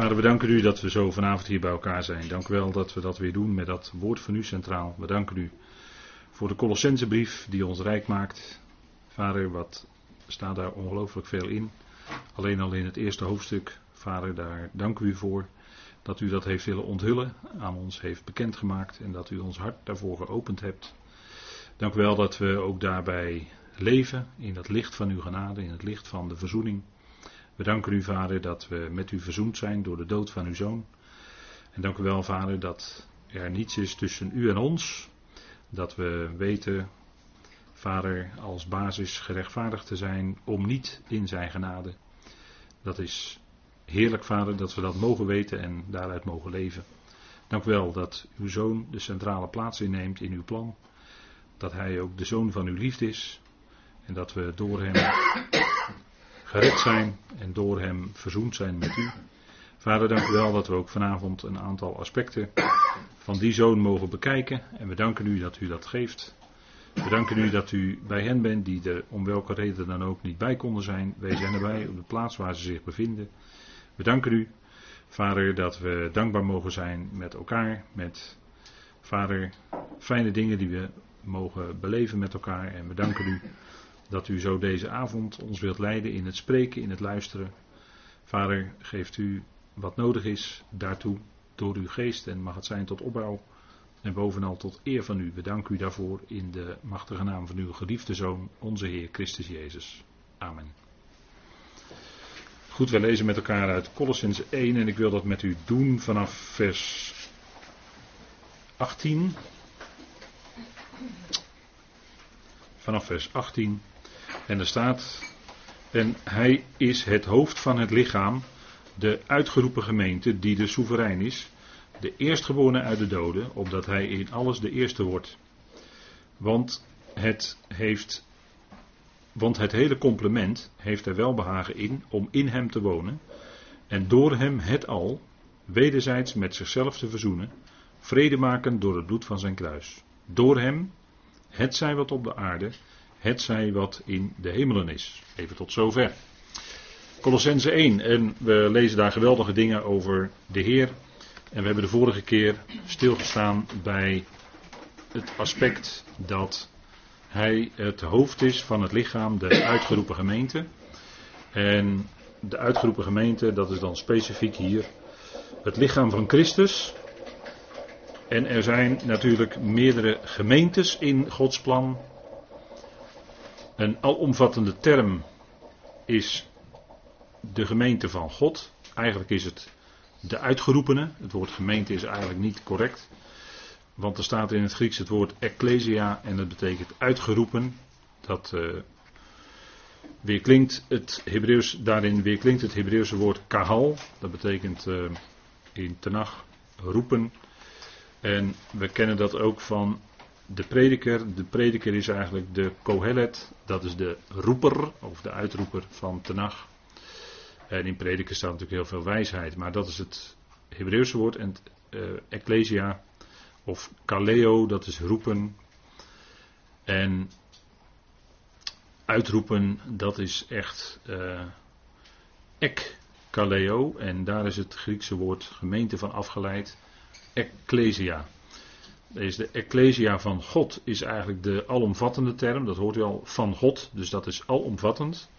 Vader, we danken u dat we zo vanavond hier bij elkaar zijn. Dank u wel dat we dat weer doen met dat woord van u centraal. We danken u voor de Colossensebrief die ons rijk maakt. Vader, wat staat daar ongelooflijk veel in. Alleen al in het eerste hoofdstuk. Vader, daar dank u voor dat u dat heeft willen onthullen, aan ons heeft bekendgemaakt en dat u ons hart daarvoor geopend hebt. Dank u wel dat we ook daarbij leven in het licht van uw genade, in het licht van de verzoening. We danken u, Vader, dat we met u verzoend zijn door de dood van uw zoon. En dank u wel, Vader, dat er niets is tussen u en ons. Dat we weten, Vader, als basis gerechtvaardigd te zijn om niet in zijn genade. Dat is heerlijk, Vader, dat we dat mogen weten en daaruit mogen leven. Dank u wel dat uw zoon de centrale plaats inneemt in uw plan. Dat hij ook de zoon van uw liefde is. En dat we door hem gered zijn en door hem verzoend zijn met u. Vader, dank u wel dat we ook vanavond een aantal aspecten van die zoon mogen bekijken. En we danken u dat u dat geeft. We danken u dat u bij hen bent die er om welke reden dan ook niet bij konden zijn. Wij zijn erbij op de plaats waar ze zich bevinden. We danken u, Vader, dat we dankbaar mogen zijn met elkaar. Met, Vader, fijne dingen die we mogen beleven met elkaar. En we danken u dat u zo deze avond ons wilt leiden in het spreken, in het luisteren. Vader, geeft u wat nodig is daartoe door uw geest en mag het zijn tot opbouw en bovenal tot eer van u. We u daarvoor in de machtige naam van uw geliefde Zoon, onze Heer Christus Jezus. Amen. Goed, we lezen met elkaar uit Colossens 1 en ik wil dat met u doen vanaf vers 18. Vanaf vers 18. En er staat, en hij is het hoofd van het lichaam, de uitgeroepen gemeente die de soeverein is, de eerstgeborene uit de doden, opdat hij in alles de eerste wordt. Want het heeft, want het hele complement heeft er welbehagen in om in hem te wonen en door hem het al wederzijds met zichzelf te verzoenen, vrede maken door het bloed van zijn kruis. Door hem, het zij wat op de aarde, het zij wat in de hemelen is. Even tot zover. Colossense 1. En we lezen daar geweldige dingen over de Heer. En we hebben de vorige keer stilgestaan bij het aspect dat hij het hoofd is van het lichaam, de uitgeroepen gemeente. En de uitgeroepen gemeente, dat is dan specifiek hier het lichaam van Christus. En er zijn natuurlijk meerdere gemeentes in Gods plan. Een alomvattende term is de gemeente van God. Eigenlijk is het de uitgeroepene. Het woord gemeente is eigenlijk niet correct. Want er staat in het Grieks het woord ecclesia en dat betekent uitgeroepen. Dat uh, weerklinkt het Hebreeuws, daarin weerklinkt het Hebreeuwse woord kahal. Dat betekent uh, in Tenach roepen. En we kennen dat ook van de prediker. De prediker is eigenlijk de kohelet, dat is de roeper of de uitroeper van Tenach. En in prediker staat natuurlijk heel veel wijsheid, maar dat is het Hebreeuwse woord. En uh, ecclesia of kaleo, dat is roepen. En uitroepen, dat is echt uh, ek kaleo. En daar is het Griekse woord gemeente van afgeleid. Ecclesia. Deze de Ecclesia van God is eigenlijk de alomvattende term. Dat hoort u al van God, dus dat is alomvattend.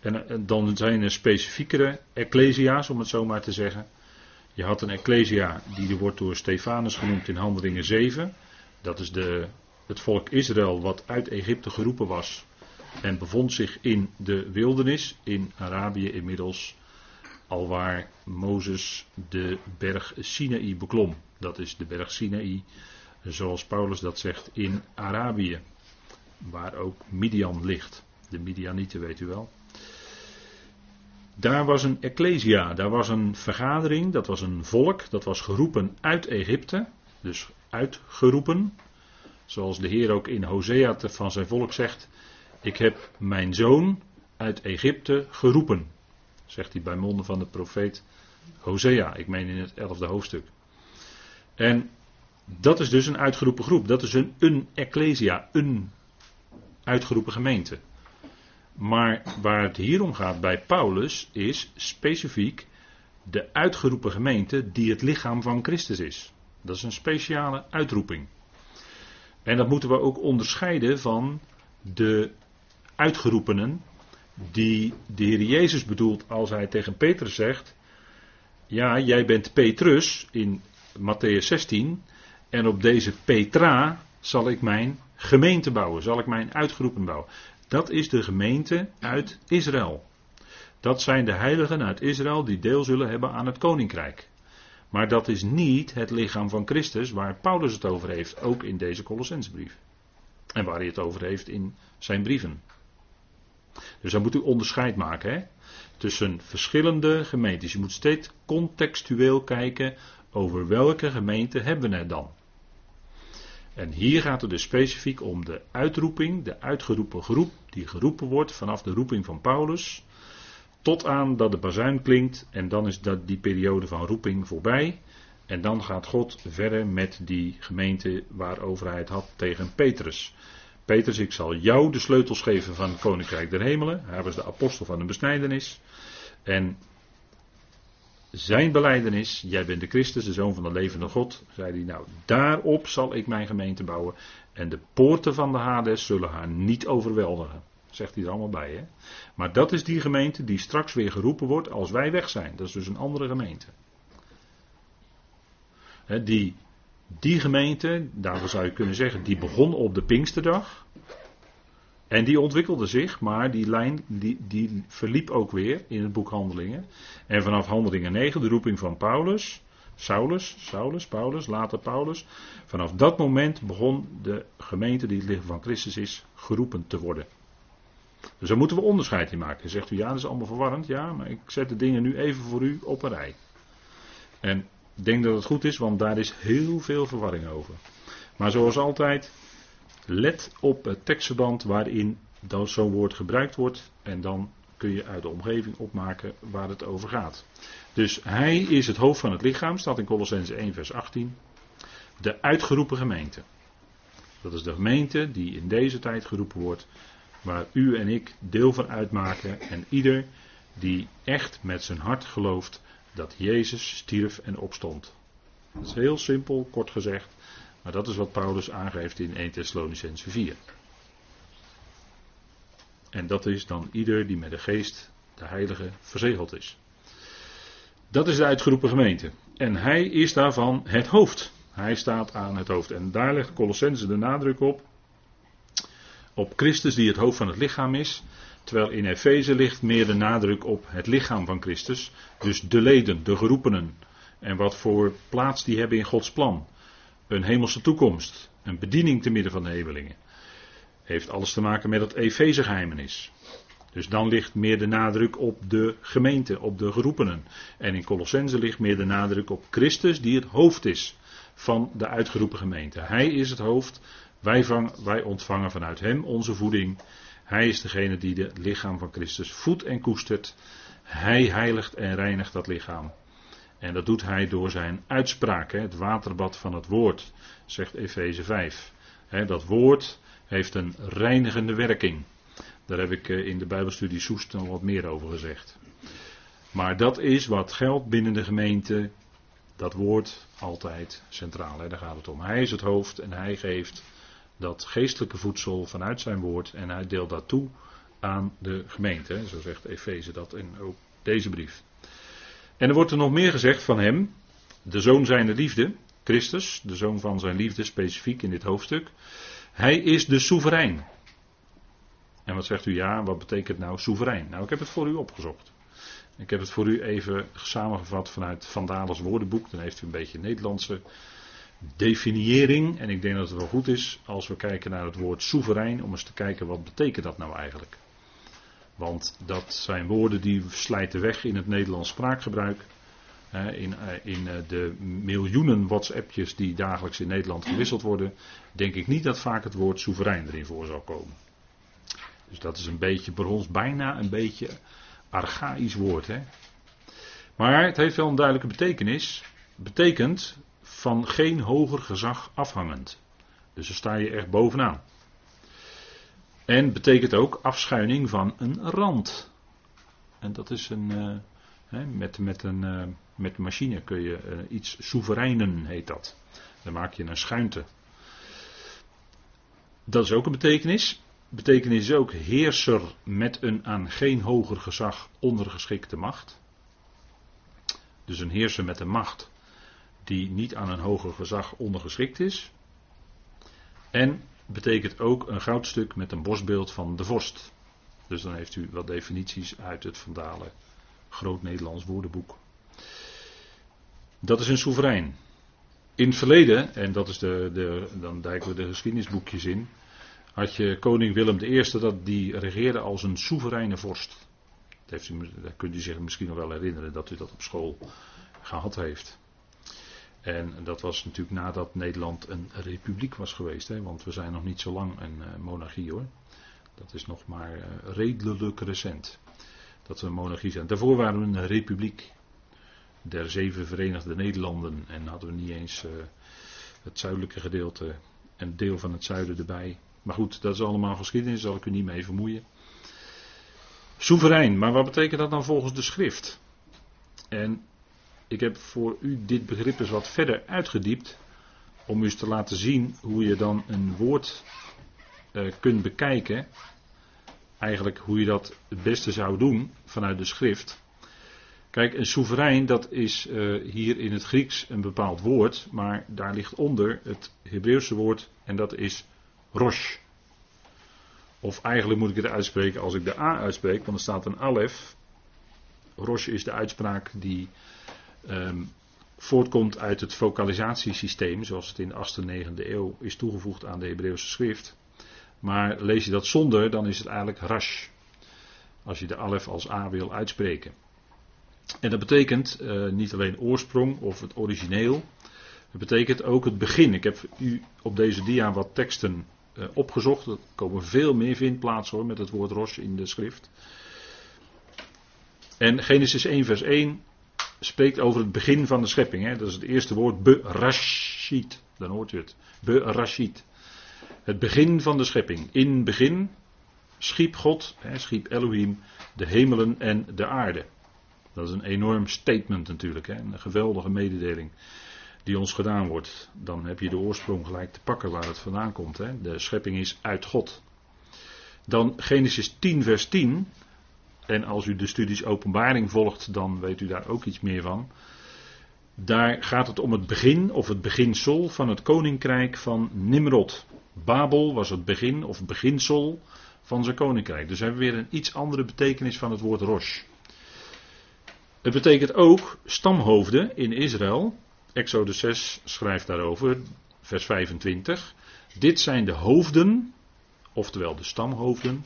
En eh, dan zijn er specifiekere Ecclesia's, om het zo maar te zeggen. Je had een Ecclesia, die wordt door Stefanus genoemd in Handelingen 7. Dat is de, het volk Israël wat uit Egypte geroepen was. En bevond zich in de wildernis, in Arabië inmiddels. Alwaar Mozes de berg Sinaï beklom. Dat is de berg Sinaï zoals Paulus dat zegt, in Arabië, waar ook Midian ligt. De Midianieten weet u wel. Daar was een ecclesia, daar was een vergadering, dat was een volk, dat was geroepen uit Egypte, dus uitgeroepen. Zoals de Heer ook in Hosea van zijn volk zegt, ik heb mijn zoon uit Egypte geroepen, zegt hij bij monden van de profeet Hosea, ik meen in het elfde hoofdstuk. En dat is dus een uitgeroepen groep. Dat is een, een ecclesia, een uitgeroepen gemeente. Maar waar het hier om gaat bij Paulus is specifiek de uitgeroepen gemeente die het lichaam van Christus is. Dat is een speciale uitroeping. En dat moeten we ook onderscheiden van de uitgeroepenen die de Heer Jezus bedoelt als hij tegen Petrus zegt: Ja, jij bent Petrus in Matthäus 16 en op deze Petra zal ik mijn gemeente bouwen, zal ik mijn uitgeroepen bouwen. Dat is de gemeente uit Israël. Dat zijn de heiligen uit Israël die deel zullen hebben aan het koninkrijk. Maar dat is niet het lichaam van Christus waar Paulus het over heeft, ook in deze Colossensbrief. En waar hij het over heeft in zijn brieven. Dus dan moet u onderscheid maken hè? tussen verschillende gemeentes. Je moet steeds contextueel kijken over welke gemeente hebben we het dan. En hier gaat het dus specifiek om de uitroeping, de uitgeroepen groep, die geroepen wordt vanaf de roeping van Paulus, tot aan dat de bazuin klinkt en dan is dat die periode van roeping voorbij. En dan gaat God verder met die gemeente waarover hij het had tegen Petrus. Petrus, ik zal jou de sleutels geven van het koninkrijk der hemelen. Hij was de apostel van de besnijdenis. En zijn beleidenis, jij bent de Christus, de zoon van de levende God, zei hij, nou daarop zal ik mijn gemeente bouwen en de poorten van de Hades zullen haar niet overweldigen. Zegt hij er allemaal bij, hè? Maar dat is die gemeente die straks weer geroepen wordt als wij weg zijn. Dat is dus een andere gemeente. die, die gemeente, daarvoor zou je kunnen zeggen, die begon op de Pinksterdag. En die ontwikkelde zich, maar die lijn die, die verliep ook weer in het boek Handelingen. En vanaf Handelingen 9, de roeping van Paulus, Saulus, Saulus, Paulus, later Paulus. Vanaf dat moment begon de gemeente die het lichaam van Christus is, geroepen te worden. Dus daar moeten we onderscheid in maken. Zegt u ja, dat is allemaal verwarrend. Ja, maar ik zet de dingen nu even voor u op een rij. En ik denk dat het goed is, want daar is heel veel verwarring over. Maar zoals altijd, let op het tekstverband waarin zo'n woord gebruikt wordt. En dan kun je uit de omgeving opmaken waar het over gaat. Dus hij is het hoofd van het lichaam, staat in Colossense 1 vers 18. De uitgeroepen gemeente. Dat is de gemeente die in deze tijd geroepen wordt, waar u en ik deel van uitmaken. En ieder die echt met zijn hart gelooft dat Jezus stierf en opstond. Dat is heel simpel, kort gezegd. Maar dat is wat Paulus aangeeft in 1 Thessalonicense 4. En dat is dan ieder die met de geest, de heilige, verzegeld is. Dat is de uitgeroepen gemeente. En hij is daarvan het hoofd. Hij staat aan het hoofd. En daar legt Colossense de nadruk op. Op Christus die het hoofd van het lichaam is. Terwijl in Efeze ligt meer de nadruk op het lichaam van Christus. Dus de leden, de geroepenen. En wat voor plaats die hebben in Gods plan. Een hemelse toekomst. Een bediening te midden van de hemelingen. Heeft alles te maken met het Efeze Dus dan ligt meer de nadruk op de gemeente, op de geroepenen. En in Colossense ligt meer de nadruk op Christus, die het hoofd is van de uitgeroepen gemeente. Hij is het hoofd, wij, wij ontvangen vanuit hem onze voeding. Hij is degene die het lichaam van Christus voedt en koestert. Hij heiligt en reinigt dat lichaam. En dat doet hij door zijn uitspraak, het waterbad van het woord, zegt Efeze 5. Dat woord heeft een reinigende werking. Daar heb ik eh, in de Bijbelstudie Soest nog wat meer over gezegd. Maar dat is wat geldt binnen de gemeente. Dat woord altijd centraal. Daar gaat het om. Hij is het hoofd en hij geeft dat geestelijke voedsel vanuit zijn woord. En hij deelt dat toe aan de gemeente. Zo zegt Efeze dat in ook deze brief. En er wordt er nog meer gezegd van hem. De zoon zijner liefde. Christus, de zoon van zijn liefde, specifiek in dit hoofdstuk. Hij is de soeverein. En wat zegt u, ja, wat betekent nou soeverein? Nou, ik heb het voor u opgezocht. Ik heb het voor u even samengevat vanuit Van Dales woordenboek. Dan heeft u een beetje Nederlandse definiëring. En ik denk dat het wel goed is als we kijken naar het woord soeverein. Om eens te kijken wat betekent dat nou eigenlijk. Want dat zijn woorden die slijten weg in het Nederlands spraakgebruik. In, eh, eh, de miljoenen WhatsAppjes die dagelijks in Nederland gewisseld worden, denk ik niet dat vaak het woord soeverein erin voor zal komen. Dus dat is een beetje voor ons bijna een beetje archaïsch woord. Hè? Maar het heeft wel een duidelijke betekenis. Betekent van geen hoger gezag afhangend. Dus dan sta je echt bovenaan. En betekent ook afschuining van een rand. En dat is een, eh, met, met, een, uh, met machine kun je uh, iets soevereinen, heet dat. Dan maak je een schuinte. Dat is ook een betekenis. Betekenis is ook heerser met een aan geen hoger gezag ondergeschikte macht. Dus een heerser met een macht die niet aan een hoger gezag ondergeschikt is. En betekent ook een goudstuk met een bosbeeld van de vorst. Dus dan heeft u wat definities uit het Vandalen Groot Nederlands Woordenboek. Dat is een soeverein. In het verleden, en dat is de, de, dan dijken we de geschiedenisboekjes in, had je koning Willem I, dat die regeerde als een soevereine vorst. Dat, heeft u, dat kunt u zich misschien nog wel herinneren dat u dat op school gehad heeft. En dat was natuurlijk nadat Nederland een republiek was geweest, hè, want we zijn nog niet zo lang een uh, monarchie hoor. Dat is nog maar uh, redelijk recent dat we een monarchie zijn. Daarvoor waren we een republiek der zeven Verenigde Nederlanden en hadden we niet eens uh, het zuidelijke gedeelte, een deel van het zuiden erbij. Maar goed, dat is allemaal geschiedenis, daar zal ik u niet mee vermoeien. Soeverein, maar wat betekent dat dan volgens de schrift? En ik heb voor u dit begrip eens wat verder uitgediept. Om u eens te laten zien hoe je dan een woord uh, kunt bekijken. Eigenlijk hoe je dat het beste zou doen vanuit de schrift. Kijk, een soeverein, dat is uh, hier in het Grieks een bepaald woord. Maar daar ligt onder het Hebreeuwse woord en dat is rosh. Of eigenlijk moet ik het uitspreken als ik de A uitspreek, want er staat een alef. Rosh is de uitspraak die um, voortkomt uit het vocalisatiesysteem, zoals het in de 8e, 9e eeuw is toegevoegd aan de Hebreeuwse schrift. Maar lees je dat zonder, dan is het eigenlijk rash. Als je de alef als A wil uitspreken. En dat betekent uh, niet alleen oorsprong of het origineel. Het betekent ook het begin. Ik heb u op deze dia wat teksten uh, opgezocht. Er komen veel meer vindplaatsen hoor met het woord rosh in de schrift. En Genesis 1 vers 1 spreekt over het begin van de schepping. Hè? Dat is het eerste woord, berashit. Dan hoort u het. Berashit. Het begin van de schepping. In begin schiep God, hè, schiep Elohim, de hemelen en de aarde. Dat is een enorm statement natuurlijk. Hè? Een geweldige mededeling die ons gedaan wordt. Dan heb je de oorsprong gelijk te pakken waar het vandaan komt. Hè? De schepping is uit God. Dan Genesis 10 vers 10. En als u de studies openbaring volgt, dan weet u daar ook iets meer van. Daar gaat het om het begin of het beginsel van het koninkrijk van Nimrod. Babel was het begin of beginsel van zijn koninkrijk. Dus hebben we weer een iets andere betekenis van het woord Rosh. Het betekent ook stamhoofden in Israël. Exodus 6 schrijft daarover, vers 25. Dit zijn de hoofden, oftewel de stamhoofden,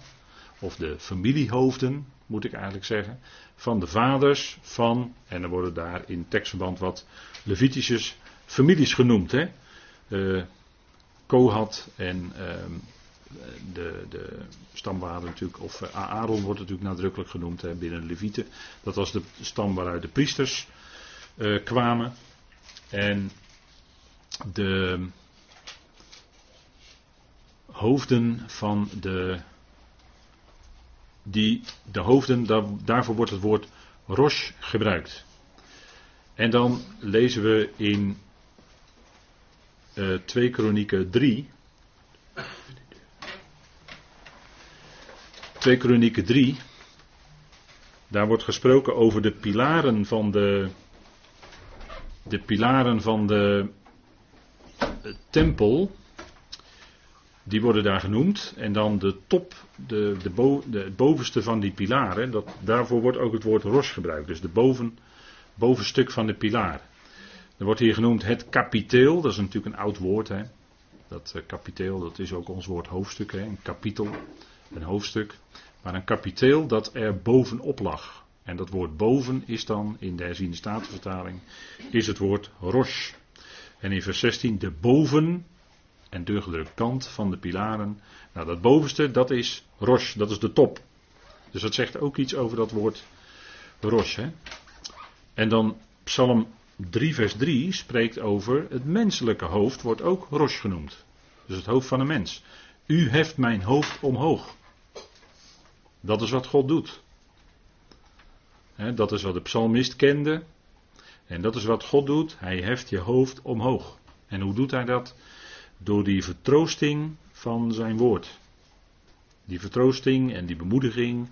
of de familiehoofden, moet ik eigenlijk zeggen, van de vaders van, en er worden daar in tekstverband wat Levitische families genoemd. Hè? Uh, Kohat en uh, de, de stamwaarde natuurlijk, of uh, Aaron wordt natuurlijk nadrukkelijk genoemd hè, binnen Levieten. Dat was de stam waaruit de priesters uh, kwamen. En de hoofden van de die de hoofden, daar, daarvoor wordt het woord Rosh gebruikt. En dan lezen we in uh, 2 Kronieken 3. 2 Kronieken 3. Daar wordt gesproken over de pilaren van de. De pilaren van de tempel. Die worden daar genoemd. En dan de top, de, de, de het bovenste van die pilaren. Dat, daarvoor wordt ook het woord ros gebruikt. Dus de boven, bovenstuk van de pilaar. Er wordt hier genoemd het kapiteel. Dat is natuurlijk een oud woord. Hè? Dat uh, kapiteel, dat is ook ons woord hoofdstuk. Hè? Een kapitel, een hoofdstuk. Maar een kapiteel dat er bovenop lag. En dat woord boven is dan in de herziende statenvertaling is het woord rosh. En in vers 16 de boven en deurgedrukt kant van de pilaren. Nou, dat bovenste, dat is Rosh, dat is de top. Dus dat zegt ook iets over dat woord Rosh. Hè? En dan Psalm 3, vers 3 spreekt over het menselijke hoofd, wordt ook Rosh genoemd. Dus het hoofd van een mens. U heft mijn hoofd omhoog. Dat is wat God doet. dat is wat de psalmist kende. En dat is wat God doet. Hij heft je hoofd omhoog. En hoe doet hij dat? Door die vertroosting van zijn woord. Die vertroosting en die bemoediging,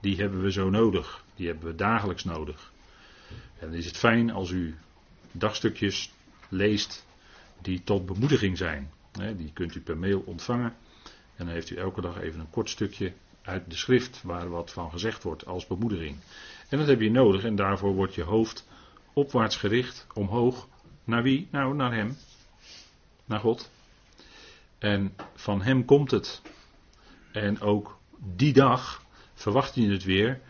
die hebben we zo nodig. Die hebben we dagelijks nodig. En dan is het fijn als u dagstukjes leest die tot bemoediging zijn. Die kunt u per mail ontvangen. En dan heeft u elke dag even een kort stukje uit de schrift waar wat van gezegd wordt als bemoediging. En dat heb je nodig en daarvoor wordt je hoofd opwaarts gericht, omhoog. Naar wie? Nou, naar Hem. Naar God. En van Hem komt het. En ook die dag verwacht je het weer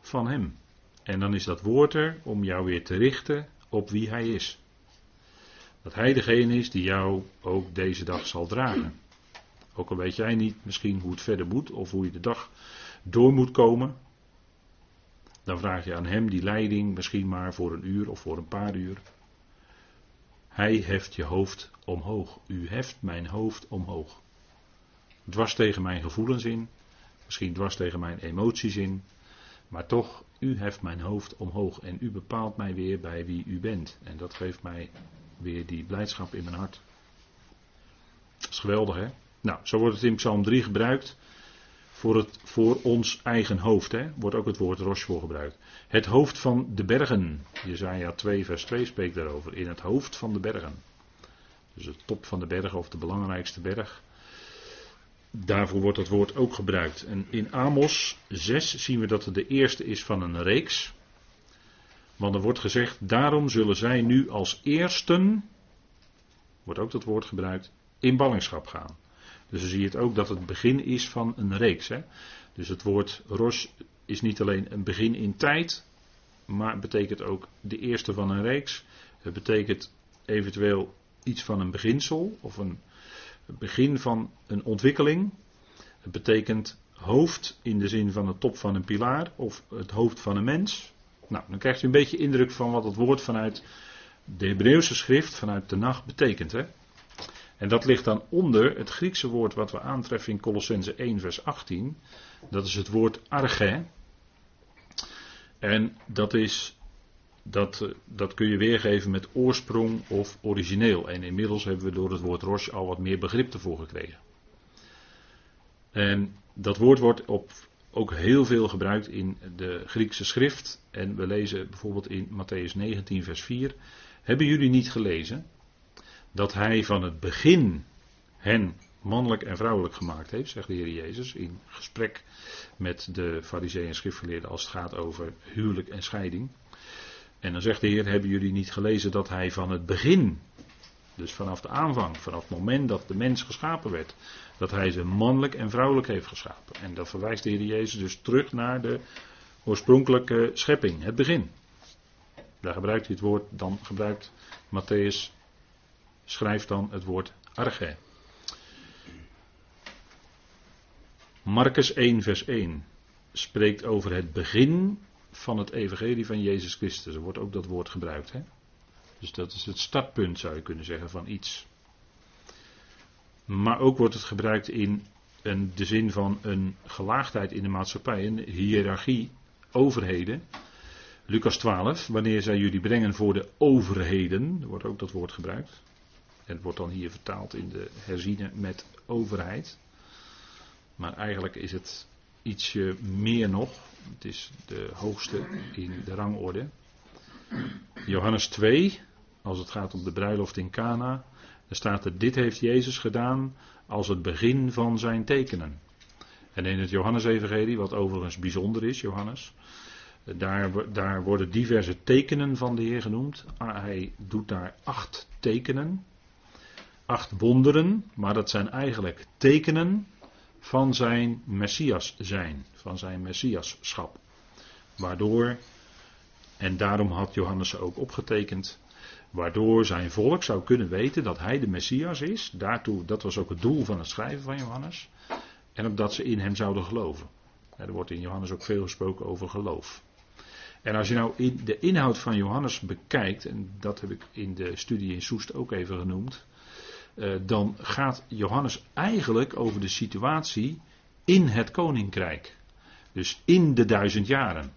van Hem. En dan is dat woord er om jou weer te richten op wie Hij is. Dat Hij degene is die jou ook deze dag zal dragen. Ook al weet jij niet misschien hoe het verder moet of hoe je de dag door moet komen. Dan vraag je aan Hem die leiding misschien maar voor een uur of voor een paar uur. Hij heft je hoofd omhoog. U heft mijn hoofd omhoog. Dwars tegen mijn gevoelens in. Misschien dwars tegen mijn emoties in. Maar toch, u heft mijn hoofd omhoog. En u bepaalt mij weer bij wie u bent. En dat geeft mij weer die blijdschap in mijn hart. Dat is geweldig hè. Nou, zo wordt het in Psalm 3 gebruikt. Voor, het, voor ons eigen hoofd, hè, wordt ook het woord roche voor gebruikt. Het hoofd van de bergen. Jezaja 2 vers 2 spreekt daarover. In het hoofd van de bergen. Dus de top van de berg of de belangrijkste berg. Daarvoor wordt dat woord ook gebruikt. En in Amos 6 zien we dat het de eerste is van een reeks. Want er wordt gezegd, daarom zullen zij nu als eersten, wordt ook dat woord gebruikt, in ballingschap gaan. Dus dan zie je het ook dat het begin is van een reeks. Hè? Dus het woord Rosh is niet alleen een begin in tijd, maar het betekent ook de eerste van een reeks. Het betekent eventueel iets van een beginsel of een begin van een ontwikkeling. Het betekent hoofd in de zin van de top van een pilaar of het hoofd van een mens. Nou, dan krijgt u een beetje indruk van wat het woord vanuit de Hebreeuwse schrift, vanuit de nacht, betekent. Hè? En dat ligt dan onder het Griekse woord wat we aantreffen in Colossense 1, vers 18. Dat is het woord arche. En dat, is, dat, dat kun je weergeven met oorsprong of origineel. En inmiddels hebben we door het woord rosh al wat meer begrip ervoor gekregen. En dat woord wordt op, ook heel veel gebruikt in de Griekse schrift. En we lezen bijvoorbeeld in Matthäus 19, vers 4. Hebben jullie niet gelezen dat hij van het begin hen mannelijk en vrouwelijk gemaakt heeft, zegt de Heer Jezus in gesprek met de fariseeën en schriftgeleerden als het gaat over huwelijk en scheiding. En dan zegt de Heer, hebben jullie niet gelezen dat hij van het begin, dus vanaf de aanvang, vanaf het moment dat de mens geschapen werd, dat hij ze mannelijk en vrouwelijk heeft geschapen. En dat verwijst de Heer Jezus dus terug naar de oorspronkelijke schepping, het begin. Daar gebruikt hij het woord, dan gebruikt Matthäus schrijft dan het woord arge. Marcus 1, vers 1 spreekt over het begin van het evangelie van Jezus Christus. Er wordt ook dat woord gebruikt. Hè? Dus dat is het startpunt, zou je kunnen zeggen, van iets. Maar ook wordt het gebruikt in een, de zin van een gelaagdheid in de maatschappij, een hiërarchie, overheden. Lucas 12, wanneer zij jullie brengen voor de overheden, er wordt ook dat woord gebruikt. Het wordt dan hier vertaald in de herziene met overheid. Maar eigenlijk is het ietsje meer nog. Het is de hoogste in de rangorde. Johannes 2, als het gaat om de bruiloft in Cana, dan staat er: Dit heeft Jezus gedaan als het begin van zijn tekenen. En in het Johannesevangelie, wat overigens bijzonder is, Johannes, daar, daar worden diverse tekenen van de Heer genoemd. Ah, hij doet daar acht tekenen acht wonderen, maar dat zijn eigenlijk tekenen van zijn Messias zijn, van zijn Messiaschap. Waardoor, en daarom had Johannes ze ook opgetekend, waardoor zijn volk zou kunnen weten dat hij de Messias is. Daartoe, dat was ook het doel van het schrijven van Johannes. En opdat ze in hem zouden geloven. Er wordt in Johannes ook veel gesproken over geloof. En als je nou in de inhoud van Johannes bekijkt, en dat heb ik in de studie in Soest ook even genoemd, dan gaat Johannes eigenlijk over de situatie in het koninkrijk. Dus in de duizend jaren.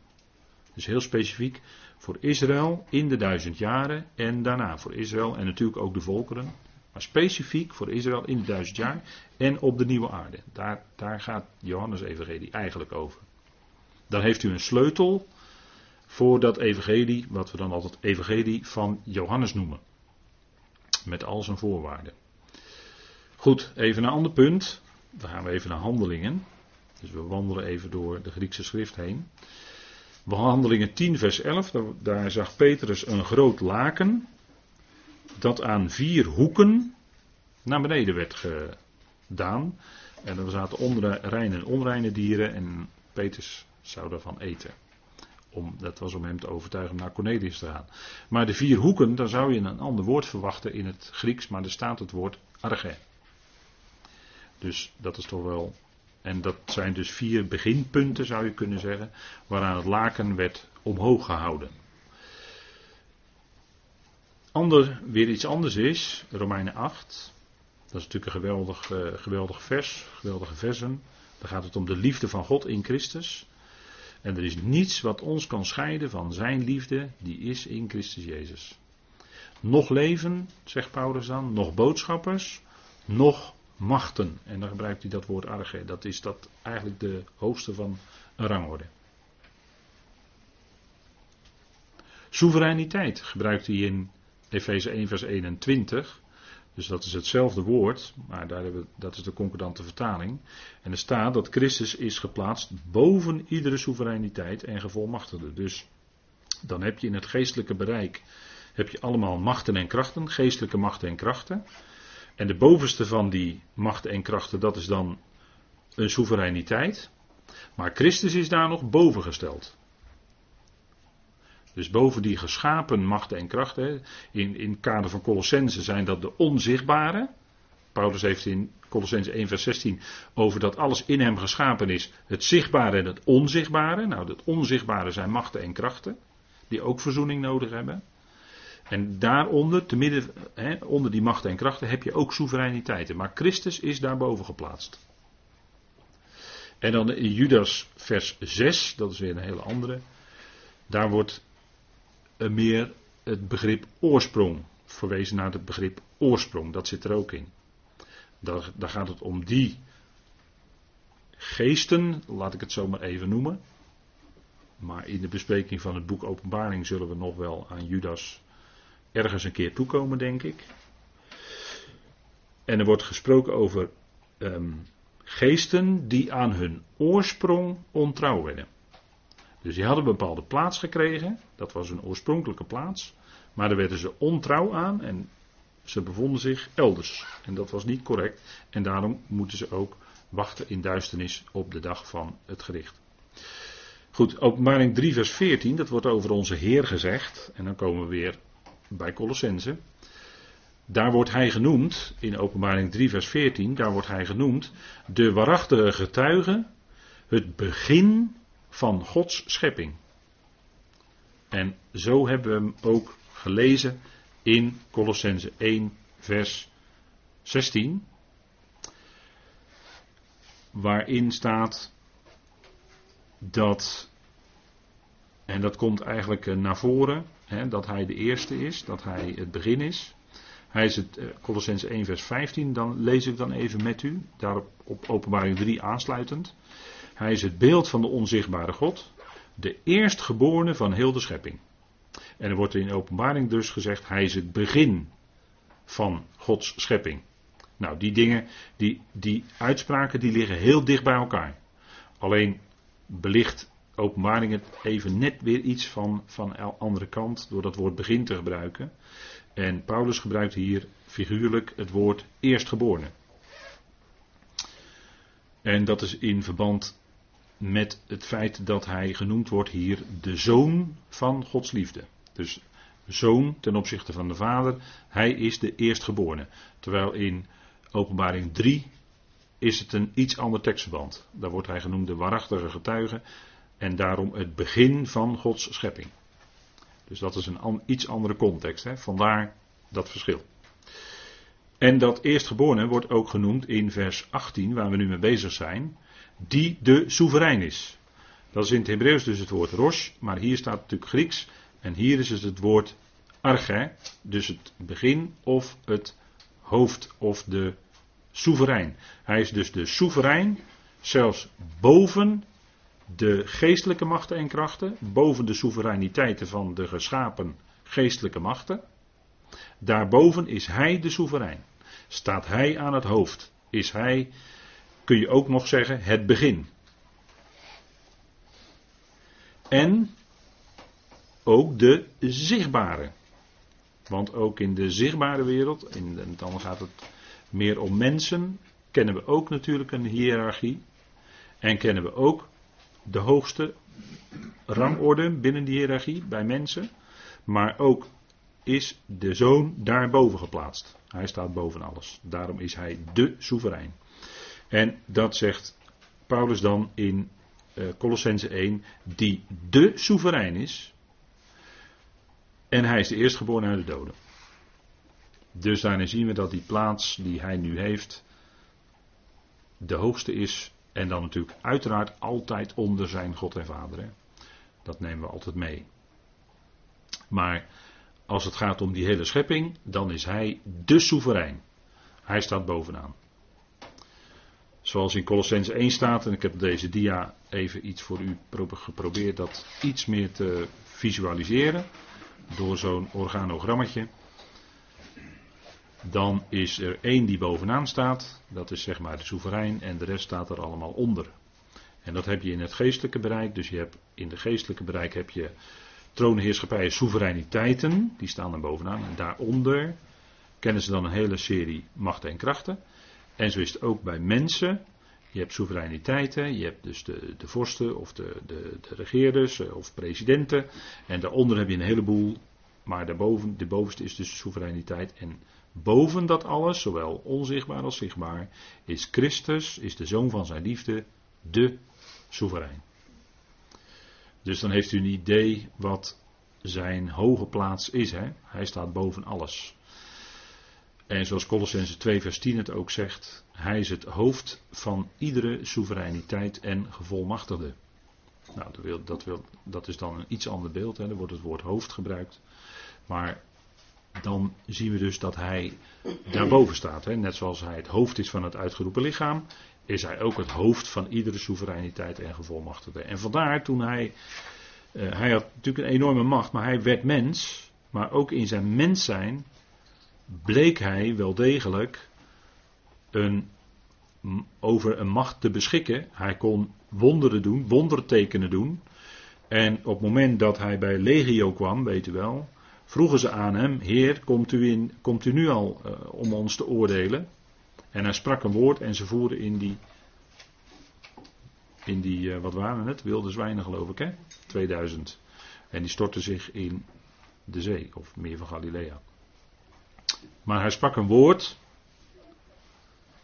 Dus heel specifiek voor Israël in de duizend jaren en daarna. Voor Israël en natuurlijk ook de volkeren. Maar specifiek voor Israël in de duizend jaar en op de nieuwe aarde. Daar, daar gaat Johannes Evangelie eigenlijk over. Dan heeft u een sleutel voor dat evangelie, wat we dan altijd evangelie van Johannes noemen. Met al zijn voorwaarden. Goed, even een ander punt. Dan gaan we even naar handelingen. Dus we wandelen even door de Griekse schrift heen. Handelingen 10, vers 11. Daar zag Petrus een groot laken. Dat aan vier hoeken naar beneden werd gedaan. En er zaten onder, reine en onreine dieren. En Petrus zou daarvan eten. Om, dat was om hem te overtuigen naar Cornelius te gaan. Maar de vier hoeken, daar zou je een ander woord verwachten in het Grieks. Maar er staat het woord arge. Dus dat is toch wel. En dat zijn dus vier beginpunten, zou je kunnen zeggen, waaraan het laken werd omhoog gehouden. Ander, weer iets anders is, Romeinen 8. Dat is natuurlijk een geweldig, uh, geweldig vers, geweldige versen. Daar gaat het om de liefde van God in Christus. En er is niets wat ons kan scheiden van zijn liefde, die is in Christus Jezus. Nog leven, zegt Paulus dan, nog boodschappers, nog machten. En dan gebruikt hij dat woord arge. Dat is dat eigenlijk de hoogste van een rangorde. Soevereiniteit gebruikt hij in Efeze 1 vers 21. Dus dat is hetzelfde woord, maar daar hebben we, dat is de concordante vertaling. En er staat dat Christus is geplaatst boven iedere soevereiniteit en gevolmachtigde. Dus dan heb je in het geestelijke bereik heb je allemaal machten en krachten, geestelijke machten en krachten. En de bovenste van die machten en krachten, dat is dan een soevereiniteit. Maar Christus is daar nog boven gesteld. Dus boven die geschapen machten en krachten. In, in het kader van Colossense zijn dat de onzichtbare. Paulus heeft in Colossense 1 vers 16 over dat alles in hem geschapen is. Het zichtbare en het onzichtbare. Nou, het onzichtbare zijn machten en krachten. Die ook verzoening nodig hebben. En daaronder, te midden, hè, onder die machten en krachten, heb je ook soevereiniteiten. Maar Christus is daarboven geplaatst. En dan in Judas vers 6, dat is weer een hele andere. Daar wordt meer het begrip oorsprong verwezen naar het begrip oorsprong. Dat zit er ook in. Daar, daar gaat het om die geesten, laat ik het zo maar even noemen. Maar in de bespreking van het boek Openbaring zullen we nog wel aan Judas ergens een keer toekomen, denk ik. En er wordt gesproken over ehm, geesten die aan hun oorsprong ontrouw werden. Dus die hadden een bepaalde plaats gekregen, dat was hun oorspronkelijke plaats, maar daar werden ze ontrouw aan en ze bevonden zich elders. En dat was niet correct en daarom moeten ze ook wachten in duisternis op de dag van het gericht. Goed, openbaring 3 vers 14, dat wordt over onze Heer gezegd. En dan komen we weer bij Colossense. Daar wordt hij genoemd, in openbaring 3 vers 14, daar wordt hij genoemd de waarachtige getuige, het begin van Gods schepping. En zo hebben we hem ook gelezen in Colossense 1 vers 16, waarin staat dat, en dat komt eigenlijk naar voren, Hè, dat hij de eerste is, dat hij het begin is. Hij is het, uh, Colossens 1 vers 15, dan lees ik dan even met u, daarop op openbaring 3 aansluitend. Hij is het beeld van de onzichtbare God, de eerstgeborene van heel de schepping. En er wordt in openbaring dus gezegd, hij is het begin van Gods schepping. Nou, die dingen, die, die uitspraken, die liggen heel dicht bij elkaar. Alleen belicht openbaring het even net weer iets van, van andere kant door dat woord begin te gebruiken. En Paulus gebruikt hier figuurlijk het woord eerstgeborene. En dat is in verband met het feit dat hij genoemd wordt hier de zoon van Gods liefde. Dus zoon ten opzichte van de vader, hij is de eerstgeborene. Terwijl in openbaring 3 is het een iets ander tekstverband. Daar wordt hij genoemd de waarachtige getuige. En daarom het begin van Gods schepping. Dus dat is een iets andere context. Hè? Vandaar dat verschil. En dat eerstgeborene wordt ook genoemd in vers 18, waar we nu mee bezig zijn, die de soeverein is. Dat is in het Hebreeuws dus het woord rosh, maar hier staat natuurlijk Grieks. En hier is het het woord arche, dus het begin of het hoofd of de soeverein. Hij is dus de soeverein, zelfs boven de geestelijke machten en krachten, boven de soevereiniteiten van de geschapen geestelijke machten. Daarboven is hij de soeverein. Staat hij aan het hoofd, is hij, kun je ook nog zeggen, het begin. En ook de zichtbare. Want ook in de zichtbare wereld, in, dan gaat het meer om mensen, kennen we ook natuurlijk een hiërarchie. En kennen we ook de hoogste rangorde binnen die hiërarchie bij mensen. Maar ook is de zoon daarboven geplaatst. Hij staat boven alles. Daarom is hij de soeverein. En dat zegt Paulus dan in uh, Colossense 1, die de soeverein is. En hij is de eerstgeboren uit de doden. Dus daarin zien we dat die plaats die hij nu heeft, de hoogste is. En dan natuurlijk uiteraard altijd onder zijn God en Vader. Hè. Dat nemen we altijd mee. Maar als het gaat om die hele schepping, dan is hij de soeverein. Hij staat bovenaan. Zoals in Colossense 1 staat, en ik heb deze dia even iets voor u geprobeerd dat iets meer te visualiseren door zo'n organogrammetje. Dan is er één die bovenaan staat, dat is zeg maar de soeverein, en de rest staat er allemaal onder. En dat heb je in het geestelijke bereik, dus je hebt in het geestelijke bereik heb je troonheerschappijen, soevereiniteiten, die staan er bovenaan. En daaronder kennen ze dan een hele serie machten en krachten. En zo is het ook bij mensen. Je hebt soevereiniteiten, je hebt dus de, de vorsten of de, de, de regeerders eh, of presidenten. En daaronder heb je een heleboel, maar daarboven, de bovenste is dus soevereiniteit. En boven dat alles, zowel onzichtbaar als zichtbaar, is Christus, is de zoon van zijn liefde, de soeverein. Dus dan heeft u een idee wat zijn hoge plaats is. Hè? Hij staat boven alles. En zoals Colossense 2 vers 10 het ook zegt, hij is het hoofd van iedere soevereiniteit en gevolmachtigde. Nou, dat, wil, dat, wil, dat is dan een iets ander beeld, hè? er wordt het woord hoofd gebruikt. Maar dan zien we dus dat hij daarboven staat. Hè? Net zoals hij het hoofd is van het uitgeroepen lichaam, is hij ook het hoofd van iedere soevereiniteit en gevolmachtigde. En vandaar toen hij, uh, hij had natuurlijk een enorme macht, maar hij werd mens, maar ook in zijn mens zijn bleek hij wel degelijk een, over een macht te beschikken. Hij kon wonderen doen, wondertekenen doen. En op het moment dat hij bij Legio kwam, weet u wel, vroegen ze aan hem: Heer, komt u, in, komt u nu al uh, om ons te oordelen? En hij sprak een woord en ze voeren in die, in die uh, wat waren het? Wilde zwijnen geloof ik hè? 2000. En die stortten zich in de zee, of meer van Galilea. Maar hij sprak een woord.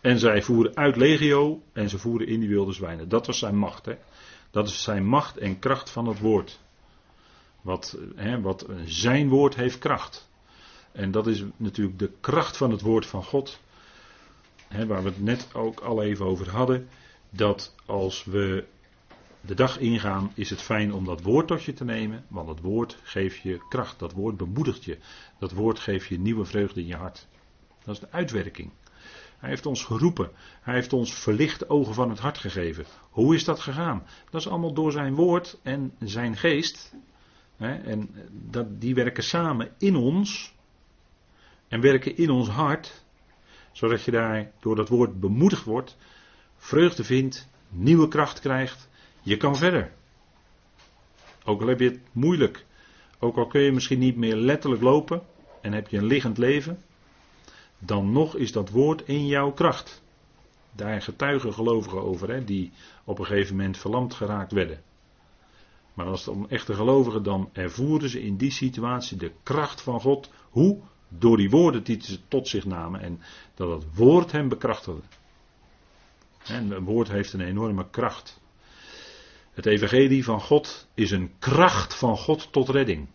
En zij voeren uit legio en ze voeren in die wilde zwijnen. Dat was zijn macht. Hè? Dat is zijn macht en kracht van het woord. Wat, hè, wat zijn woord heeft kracht. En dat is natuurlijk de kracht van het woord van God hè, waar we het net ook al even over hadden, dat als we de dag ingaan, is het fijn om dat woord tot je te nemen, want het woord geeft je kracht, dat woord bemoedigt je, dat woord geeft je nieuwe vreugde in je hart. Dat is de uitwerking. Hij heeft ons geroepen, hij heeft ons verlichte ogen van het hart gegeven. Hoe is dat gegaan? Dat is allemaal door zijn woord en zijn geest. En dat, die werken samen in ons en werken in ons hart zodat je daar door dat woord bemoedigd wordt, vreugde vindt, nieuwe kracht krijgt. Je kan verder. Ook al heb je het moeilijk. Ook al kun je misschien niet meer letterlijk lopen en heb je een liggend leven. Dan nog is dat woord in jouw kracht. Daar getuigen gelovigen over, hè, die op een gegeven moment verlamd geraakt werden. Maar als het om echte gelovigen, dan ervoeren ze in die situatie de kracht van God. Hoe? Door die woorden die ze tot zich namen en dat het woord hem bekrachtigde. En het woord heeft een enorme kracht. Het evangelie van God is een kracht van God tot redding.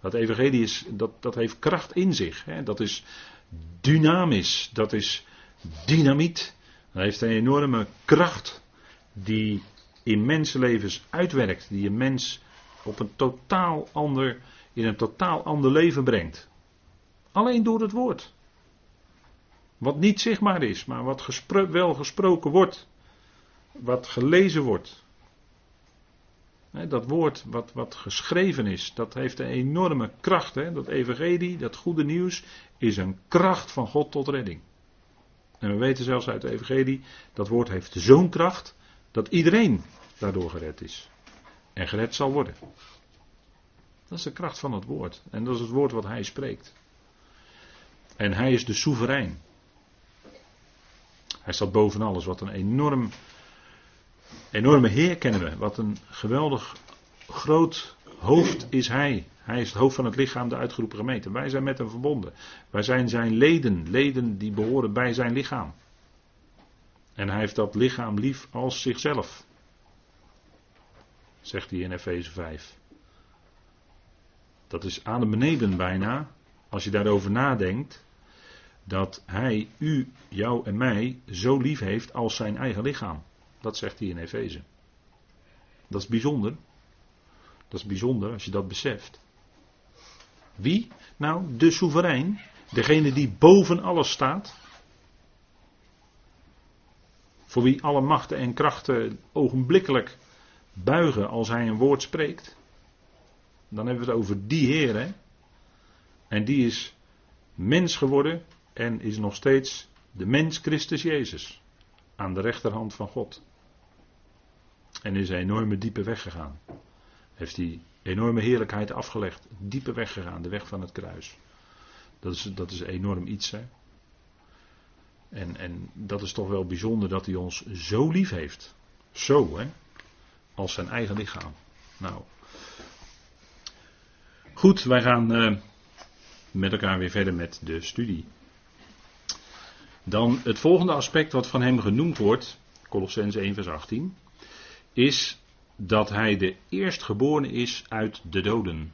Dat evangelie is, dat, dat heeft kracht in zich. Hè? Dat is dynamisch. Dat is dynamiet. Dat heeft een enorme kracht die in mensenlevens uitwerkt, die een mens op een totaal ander, in een totaal ander leven brengt. Alleen door het woord. Wat niet zichtbaar is, maar wat wel gesproken wordt. Wat gelezen wordt. Dat woord wat, wat geschreven is, dat heeft een enorme kracht. Dat evangelie, dat goede nieuws, is een kracht van God tot redding. En we weten zelfs uit de evangelie, dat woord heeft zo'n kracht, dat iedereen daardoor gered is. En gered zal worden. Dat is de kracht van het woord. En dat is het woord wat hij spreekt. En hij is de soeverein. Hij staat boven alles. Wat een enorm, enorme Heer kennen we. Wat een geweldig groot hoofd is hij. Hij is het hoofd van het lichaam, de uitgeroepen gemeente. Wij zijn met hem verbonden. Wij zijn zijn leden, leden die behoren bij zijn lichaam. En hij heeft dat lichaam lief als zichzelf. Zegt hij in Efeze 5. Dat is de beneden bijna, als je daarover nadenkt, dat hij u, jou en mij zo lief heeft als zijn eigen lichaam. Dat zegt hij in Efeze. Dat is bijzonder. Dat is bijzonder als je dat beseft. Wie? Nou, de soeverein. Degene die boven alles staat. Voor wie alle machten en krachten ogenblikkelijk buigen als hij een woord spreekt. Dan hebben we het over die Heer. Hè? En die is mens geworden en is nog steeds de mens Christus Jezus. Aan de rechterhand van God. En is een enorme diepe weg gegaan. Heeft hij enorme heerlijkheid afgelegd. Diepe weg gegaan, de weg van het kruis. Dat is, dat is enorm iets. Hè? En, en dat is toch wel bijzonder dat hij ons zo lief heeft. Zo, hè? Als zijn eigen lichaam. Nou. Goed, wij gaan uh, met elkaar weer verder met de studie. Dan het volgende aspect wat van hem genoemd wordt, Colossens 1 vers 18, is dat hij de eerstgeborene is uit de doden.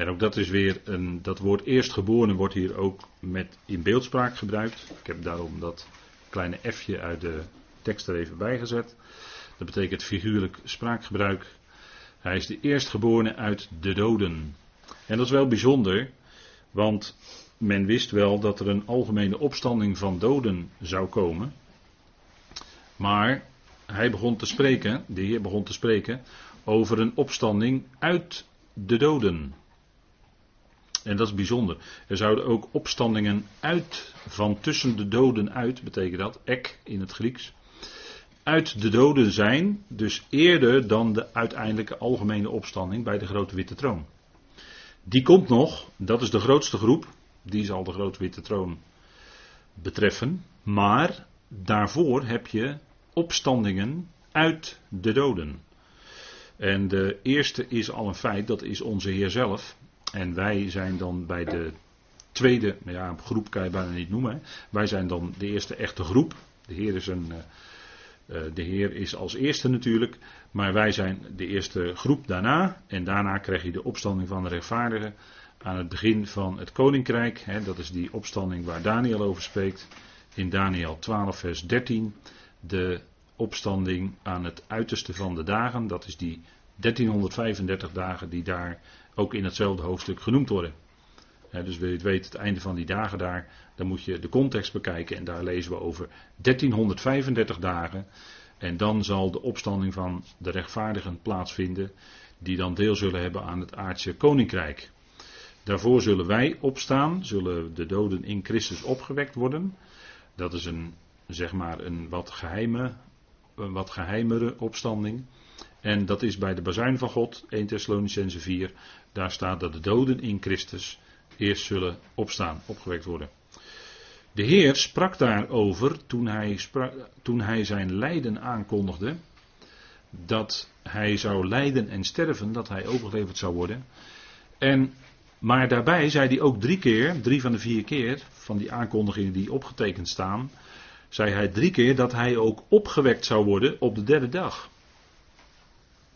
En ook dat is weer een, dat woord eerstgeborene wordt hier ook met in beeldspraak gebruikt. Ik heb daarom dat kleine f'je uit de tekst er even bij gezet. Dat betekent figuurlijk spraakgebruik. Hij is de eerstgeborene uit de doden. En dat is wel bijzonder, want men wist wel dat er een algemene opstanding van doden zou komen. Maar hij begon te spreken, de Heer begon te spreken, over een opstanding uit de doden. En dat is bijzonder. Er zouden ook opstandingen uit, van tussen de doden uit, betekent dat, ek in het Grieks, uit de doden zijn, dus eerder dan de uiteindelijke algemene opstanding bij de grote witte troon. Die komt nog, dat is de grootste groep, die zal de grote witte troon betreffen, maar daarvoor heb je opstandingen uit de doden. En de eerste is al een feit, dat is onze Heer zelf. En wij zijn dan bij de tweede, ja, groep kan je bijna niet noemen. Wij zijn dan de eerste echte groep. De Heer is een. Uh, de Heer is als eerste natuurlijk, maar wij zijn de eerste groep daarna. En daarna krijg je de opstanding van de rechtvaardigen aan het begin van het koninkrijk. Hè, dat is die opstanding waar Daniel over spreekt. In Daniel 12, vers 13 de opstanding aan het uiterste van de dagen. Dat is die 1335 dagen die daar ook in hetzelfde hoofdstuk genoemd worden. dus wil je het weten, het einde van die dagen daar, dan moet je de context bekijken en daar lezen we over 1335 dagen. En dan zal de opstanding van de rechtvaardigen plaatsvinden, die dan deel zullen hebben aan het aardse koninkrijk. Daarvoor zullen wij opstaan, zullen de doden in Christus opgewekt worden. Dat is een zeg maar een wat geheime, een wat geheimere opstanding. En dat is bij de bazuin van God, 1 Thessalonicense 4, daar staat dat de doden in Christus eerst zullen opstaan, opgewekt worden. De Heer sprak daarover toen hij, sprak, toen hij zijn lijden aankondigde, dat hij zou lijden en sterven, dat hij overgeleverd zou worden. En, maar daarbij zei hij ook drie keer, drie van de vier keer, van die aankondigingen die opgetekend staan, zei hij drie keer dat hij ook opgewekt zou worden op de derde dag.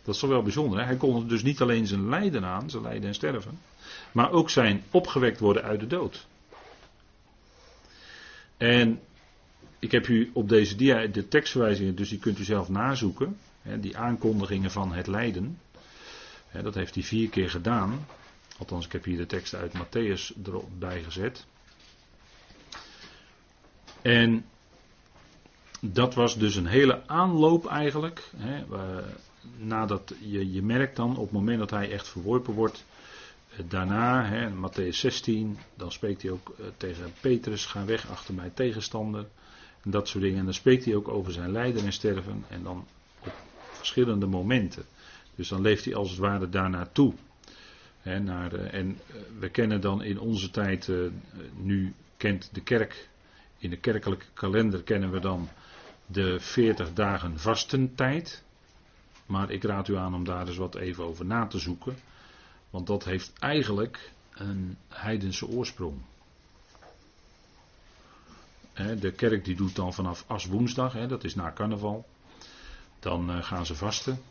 Dat is wel bijzonder. Hè? Hij kon dus niet alleen zijn lijden aan, zijn lijden en sterven, maar ook zijn opgewekt worden uit de dood. En ik heb u op deze dia de tekstverwijzingen, dus die kunt u zelf nazoeken. die aankondigingen van het lijden. dat heeft hij vier keer gedaan. Althans, ik heb hier de tekst uit Matthäus erbij gezet. En dat was dus een hele aanloop eigenlijk. Hè, nadat je, je merkt dan op het moment dat hij echt verworpen wordt. Eh, daarna, hè, Matthäus 16, dan spreekt hij ook eh, tegen Petrus: ga weg achter mij tegenstander. En dat soort dingen. En dan spreekt hij ook over zijn lijden en sterven. En dan op verschillende momenten. Dus dan leeft hij als het ware daarnaartoe. Hè, naar, en eh, we kennen dan in onze tijd, nu kent de kerk, in de kerkelijke kalender kennen we dan de 40 dagen vastentijd. Maar ik raad u aan om daar eens wat even over na te zoeken. Want dat heeft eigenlijk een heidense oorsprong. De kerk die doet dan vanaf aswoensdag, dat is na carnaval. Dan eh, gaan ze vasten.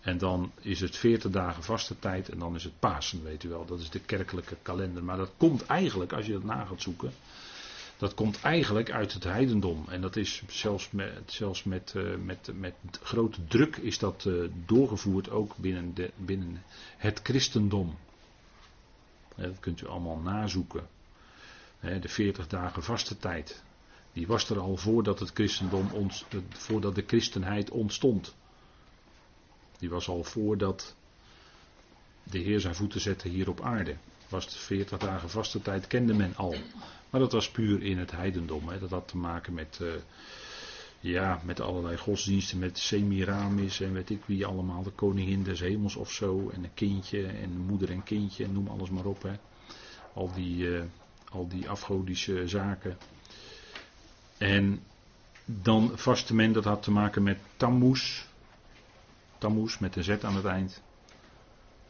En dan is het 40 dagen vaste tijd en dan is het Pasen, weet u wel. Dat is de kerkelijke kalender. Maar dat komt eigenlijk, als je dat na gaat zoeken, dat komt eigenlijk uit het heidendom. En dat is zelfs met, zelfs met, uh, met, met grote druk is dat uh, doorgevoerd ook binnen, de, binnen het christendom. dat kunt u allemaal nazoeken. de 40 dagen vaste tijd. Die was er al voordat het christendom ons, voordat de christenheid ontstond. Die was al voordat de Heer zijn voeten zette hier op aarde. Was het 40 dagen vaste tijd, kende men al. Maar dat was puur in het heidendom. Hè. Dat had te maken met, uh, ja, met allerlei godsdiensten, met Semiramis en weet ik wie allemaal, de koningin des hemels of zo. En een kindje en moeder en kindje en noem alles maar op. Hè. Al, die, uh, al die afgodische zaken. En dan vaste men, dat had te maken met Tammuz. Tammuz met een Z aan het eind.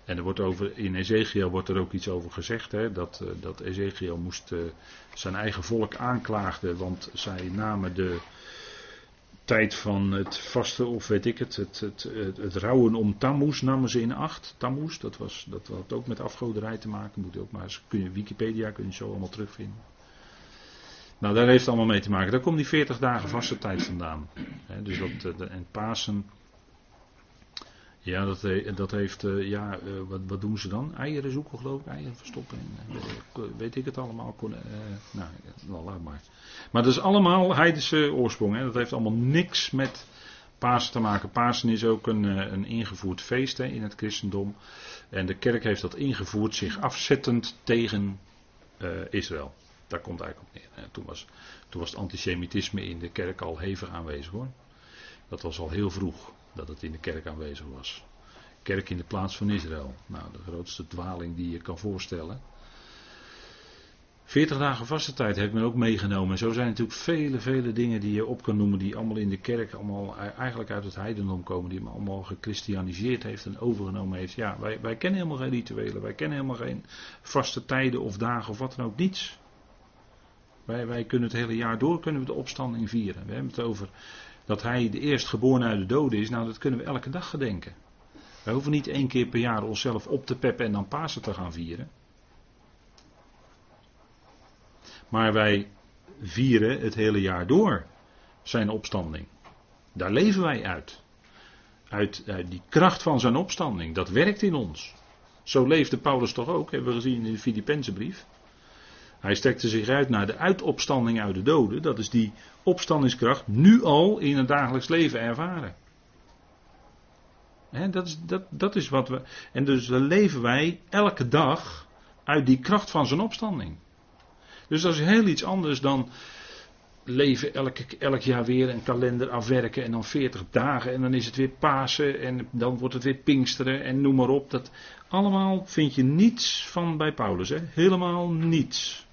En er wordt over, in Ezekiel wordt er ook iets over gezegd, hè, dat, uh, dat Ezekiel moest uh, zijn eigen volk aanklaagde, want zij namen de tijd van het vasten, of weet ik het, het, het, het, rouwen om Tammuz namen ze in acht. Tammuz, dat, was, dat had ook met afgoderij te maken, moet je ook maar kun je, Wikipedia kun je zo allemaal terugvinden. Nou, daar heeft het allemaal mee te maken. Daar komt die 40 dagen vaste tijd vandaan. dus dat, uh, en Pasen ja, dat, dat heeft, uh, ja, uh, wat, wat doen ze dan? Eieren zoeken geloof ik, eieren verstoppen. En, uh, weet ik het allemaal? Kon, nou, nou, laat maar. Maar dat is allemaal heidense oorsprong. Hè? Dat heeft allemaal niks met Pasen te maken. Pasen is ook een, een ingevoerd feest in het christendom. En de kerk heeft dat ingevoerd, zich afzettend tegen Israël. Daar komt eigenlijk op neer. Toen was, toen was het antisemitisme in de kerk al hevig aanwezig hoor. Dat was al heel vroeg dat het in de kerk aanwezig was. Kerk in de plaats van Israël. Nou, de grootste dwaling die je kan voorstellen. 40 dagen vaste tijd heeft men ook meegenomen. En zo zijn natuurlijk vele, vele dingen die je op kan noemen, die allemaal in de kerk allemaal eigenlijk uit het heidendom komen, die men allemaal gechristianiseerd heeft en overgenomen heeft. Ja, wij, wij kennen helemaal geen rituelen, wij kennen helemaal geen vaste tijden of dagen of wat dan ook, niets. Wij, wij kunnen het hele jaar door kunnen we de opstanding vieren. We hebben het over dat hij de eerstgeborene uit de doden is, nou dat kunnen we elke dag gedenken. Wij hoeven niet één keer per jaar onszelf op te peppen en dan Pasen te gaan vieren. Maar wij vieren het hele jaar door zijn opstanding. Daar leven wij uit. Uit, uit die kracht van zijn opstanding. Dat werkt in ons. Zo leefde Paulus toch ook, hebben we gezien in de Filippense brief. Hij strekte zich uit naar de uitopstanding uit de doden. Dat is die opstandingskracht nu al in het dagelijks leven ervaren. dat, is, dat, dat is wat we. En dus leven wij elke dag uit die kracht van zijn opstanding. Dus dat is heel iets anders dan leven elk, elk jaar weer een kalender afwerken en dan 40 dagen en dan is het weer Pasen en dan wordt het weer Pinksteren en noem maar op. Dat allemaal vind je niets van bij Paulus, hè? helemaal niets.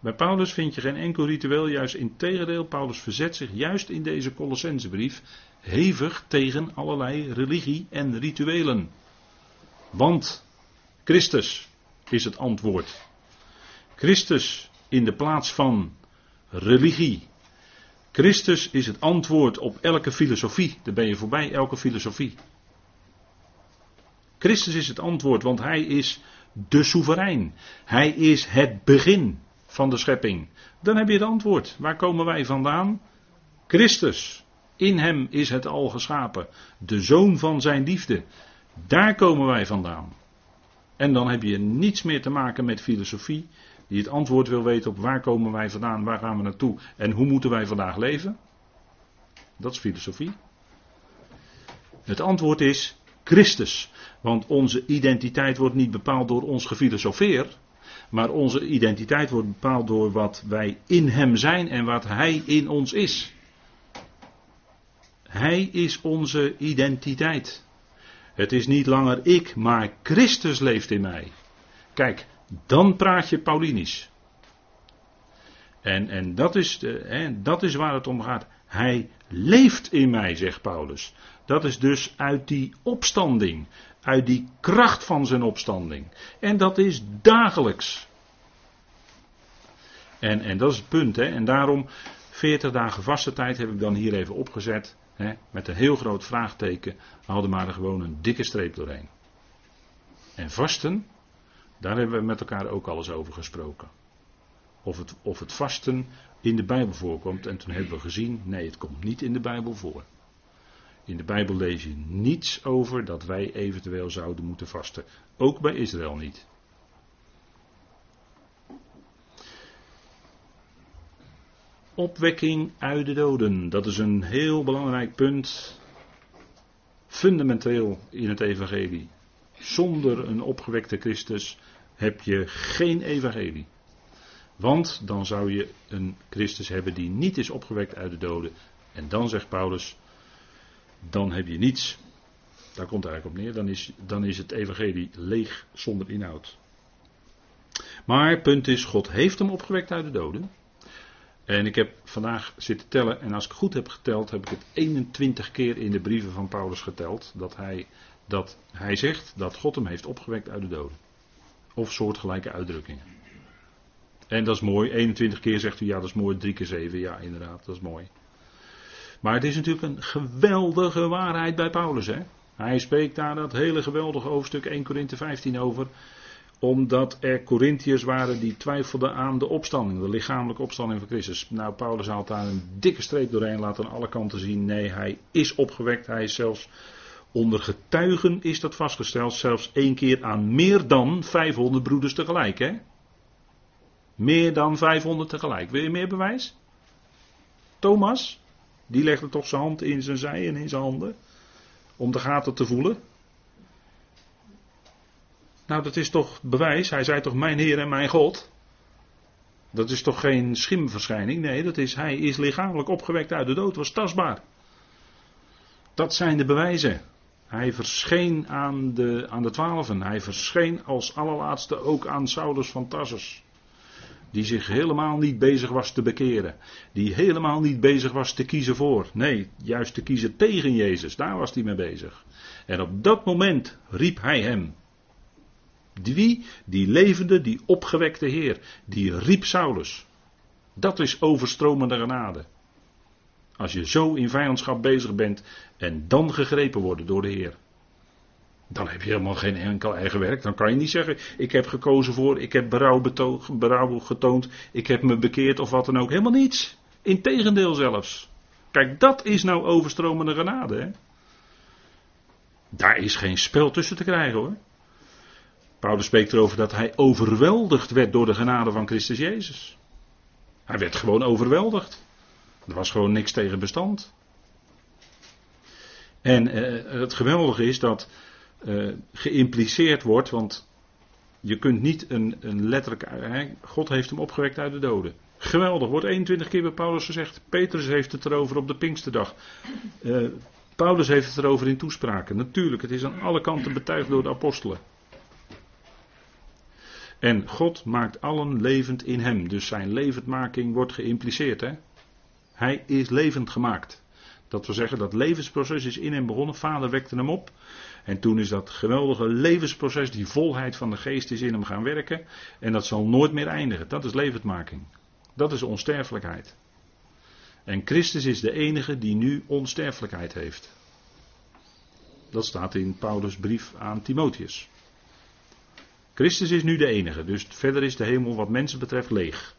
Bij Paulus vind je geen enkel ritueel, juist in tegendeel. Paulus verzet zich juist in deze Colossensebrief hevig tegen allerlei religie en rituelen. Want Christus is het antwoord. Christus in de plaats van religie. Christus is het antwoord op elke filosofie. Daar ben je voorbij, elke filosofie. Christus is het antwoord, want Hij is de soeverein. Hij is het begin van de schepping? Dan heb je het antwoord. Waar komen wij vandaan? Christus. In hem is het al geschapen. De zoon van zijn liefde. Daar komen wij vandaan. En dan heb je niets meer te maken met filosofie, die het antwoord wil weten op waar komen wij vandaan, waar gaan we naartoe en hoe moeten wij vandaag leven. Dat is filosofie. Het antwoord is Christus. Want onze identiteit wordt niet bepaald door ons gefilosofeer. Maar onze identiteit wordt bepaald door wat wij in Hem zijn en wat Hij in ons is. Hij is onze identiteit. Het is niet langer ik, maar Christus leeft in mij. Kijk, dan praat je Paulinisch. En, en dat, is de, hè, dat is waar het om gaat. Hij leeft in mij, zegt Paulus. Dat is dus uit die opstanding, uit die kracht van zijn opstanding. En dat is dagelijks. En, en dat is het punt, hè. En daarom, 40 dagen vaste tijd heb ik dan hier even opgezet. Hè, met een heel groot vraagteken. We hadden maar er gewoon een dikke streep doorheen. En vasten, daar hebben we met elkaar ook alles over gesproken. Of het, of het vasten in de Bijbel voorkomt. En toen hebben we gezien, nee, het komt niet in de Bijbel voor. In de Bijbel lees je niets over dat wij eventueel zouden moeten vasten. Ook bij Israël niet. Opwekking uit de doden. Dat is een heel belangrijk punt. Fundamenteel in het evangelie. Zonder een opgewekte Christus heb je geen evangelie. Want dan zou je een Christus hebben die niet is opgewekt uit de doden. En dan zegt Paulus, dan heb je niets. Daar komt het eigenlijk op neer. Dan is, dan is het evangelie leeg zonder inhoud. Maar punt is, God heeft hem opgewekt uit de doden. En ik heb vandaag zitten tellen, en als ik goed heb geteld, heb ik het 21 keer in de brieven van Paulus geteld. Dat hij, dat hij zegt dat God hem heeft opgewekt uit de doden. Of soortgelijke uitdrukkingen. En dat is mooi. 21 keer zegt u, ja, dat is mooi. 3 keer 7, ja, inderdaad, dat is mooi. Maar het is natuurlijk een geweldige waarheid bij Paulus. Hè? Hij spreekt daar dat hele geweldige hoofdstuk 1 Korinthe 15 over. Omdat er Corinthiërs waren die twijfelden aan de opstanding, de lichamelijke opstanding van Christus. Nou, Paulus haalt daar een dikke streep doorheen, laat aan alle kanten zien. Nee, hij is opgewekt. Hij is zelfs onder getuigen is dat vastgesteld. Zelfs één keer aan meer dan 500 broeders tegelijk. Hè? Meer dan 500 tegelijk. Wil je meer bewijs? Thomas, die legde toch zijn hand in zijn zij en in zijn handen. Om de gaten te voelen. Nou, dat is toch bewijs. Hij zei toch mijn Heer en mijn God. Dat is toch geen schimverschijning? Nee, dat is, hij is lichamelijk opgewekt uit de dood. Was tastbaar. Dat zijn de bewijzen. Hij verscheen aan de, aan de twaalfen. Hij verscheen als allerlaatste ook aan Saulus van Tarsus. Die zich helemaal niet bezig was te bekeren. Die helemaal niet bezig was te kiezen voor. Nee, juist te kiezen tegen Jezus. Daar was hij mee bezig. En op dat moment riep hij hem. Wie? Die levende, die opgewekte Heer. Die riep Saulus. Dat is overstromende genade. Als je zo in vijandschap bezig bent en dan gegrepen worden door de Heer. Dan heb je helemaal geen enkel eigen werk. Dan kan je niet zeggen: Ik heb gekozen voor, ik heb berouw, betoog, berouw getoond, ik heb me bekeerd of wat dan ook. Helemaal niets. Integendeel zelfs. Kijk, dat is nou overstromende genade. Hè? Daar is geen spel tussen te krijgen hoor. Paulus spreekt erover dat hij overweldigd werd door de genade van Christus Jezus. Hij werd gewoon overweldigd. Er was gewoon niks tegen bestand. En eh, het geweldige is dat uh, geïmpliceerd wordt, want je kunt niet een, een letterlijk. Hè, God heeft hem opgewekt uit de doden. Geweldig, wordt 21 keer bij Paulus gezegd. Petrus heeft het erover op de Pinksterdag. Uh, Paulus heeft het erover in toespraken. Natuurlijk, het is aan alle kanten betuigd door de apostelen. En God maakt allen levend in hem. Dus zijn levendmaking wordt geïmpliceerd. Hè? Hij is levend gemaakt. Dat wil zeggen, dat levensproces is in hem begonnen. Vader wekte hem op. En toen is dat geweldige levensproces, die volheid van de geest is in hem gaan werken. En dat zal nooit meer eindigen. Dat is levendmaking. Dat is onsterfelijkheid. En Christus is de enige die nu onsterfelijkheid heeft. Dat staat in Paulus' brief aan Timotheus. Christus is nu de enige, dus verder is de hemel wat mensen betreft leeg.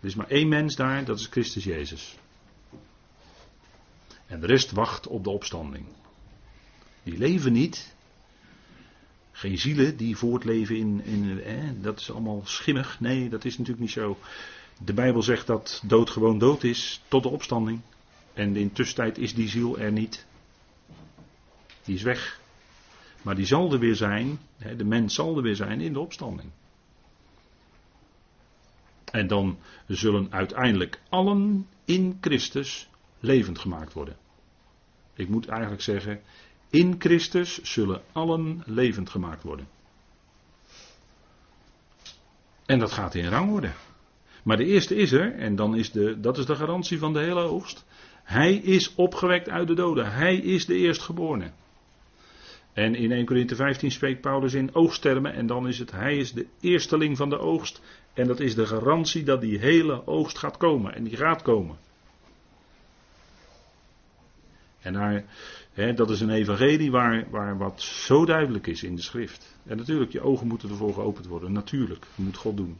Er is maar één mens daar, dat is Christus Jezus. En de rest wacht op de opstanding. Die leven niet. Geen zielen die voortleven in. in dat is allemaal schimmig. Nee, dat is natuurlijk niet zo. De Bijbel zegt dat dood gewoon dood is tot de opstanding. En in tussentijd is die ziel er niet. Die is weg. Maar die zal er weer zijn. De mens zal er weer zijn in de opstanding. En dan zullen uiteindelijk allen in Christus levend gemaakt worden. Ik moet eigenlijk zeggen, in Christus zullen allen levend gemaakt worden. En dat gaat in rang worden. Maar de eerste is er, en dan is de, dat is de garantie van de hele oogst. Hij is opgewekt uit de doden. Hij is de eerstgeborene. En in 1 Corinthië 15 spreekt Paulus in oogsttermen. En dan is het, hij is de eersteling van de oogst. En dat is de garantie dat die hele oogst gaat komen. En die gaat komen. En daar, dat is een evangelie waar, waar wat zo duidelijk is in de schrift. En natuurlijk, je ogen moeten ervoor geopend worden. Natuurlijk, dat moet God doen.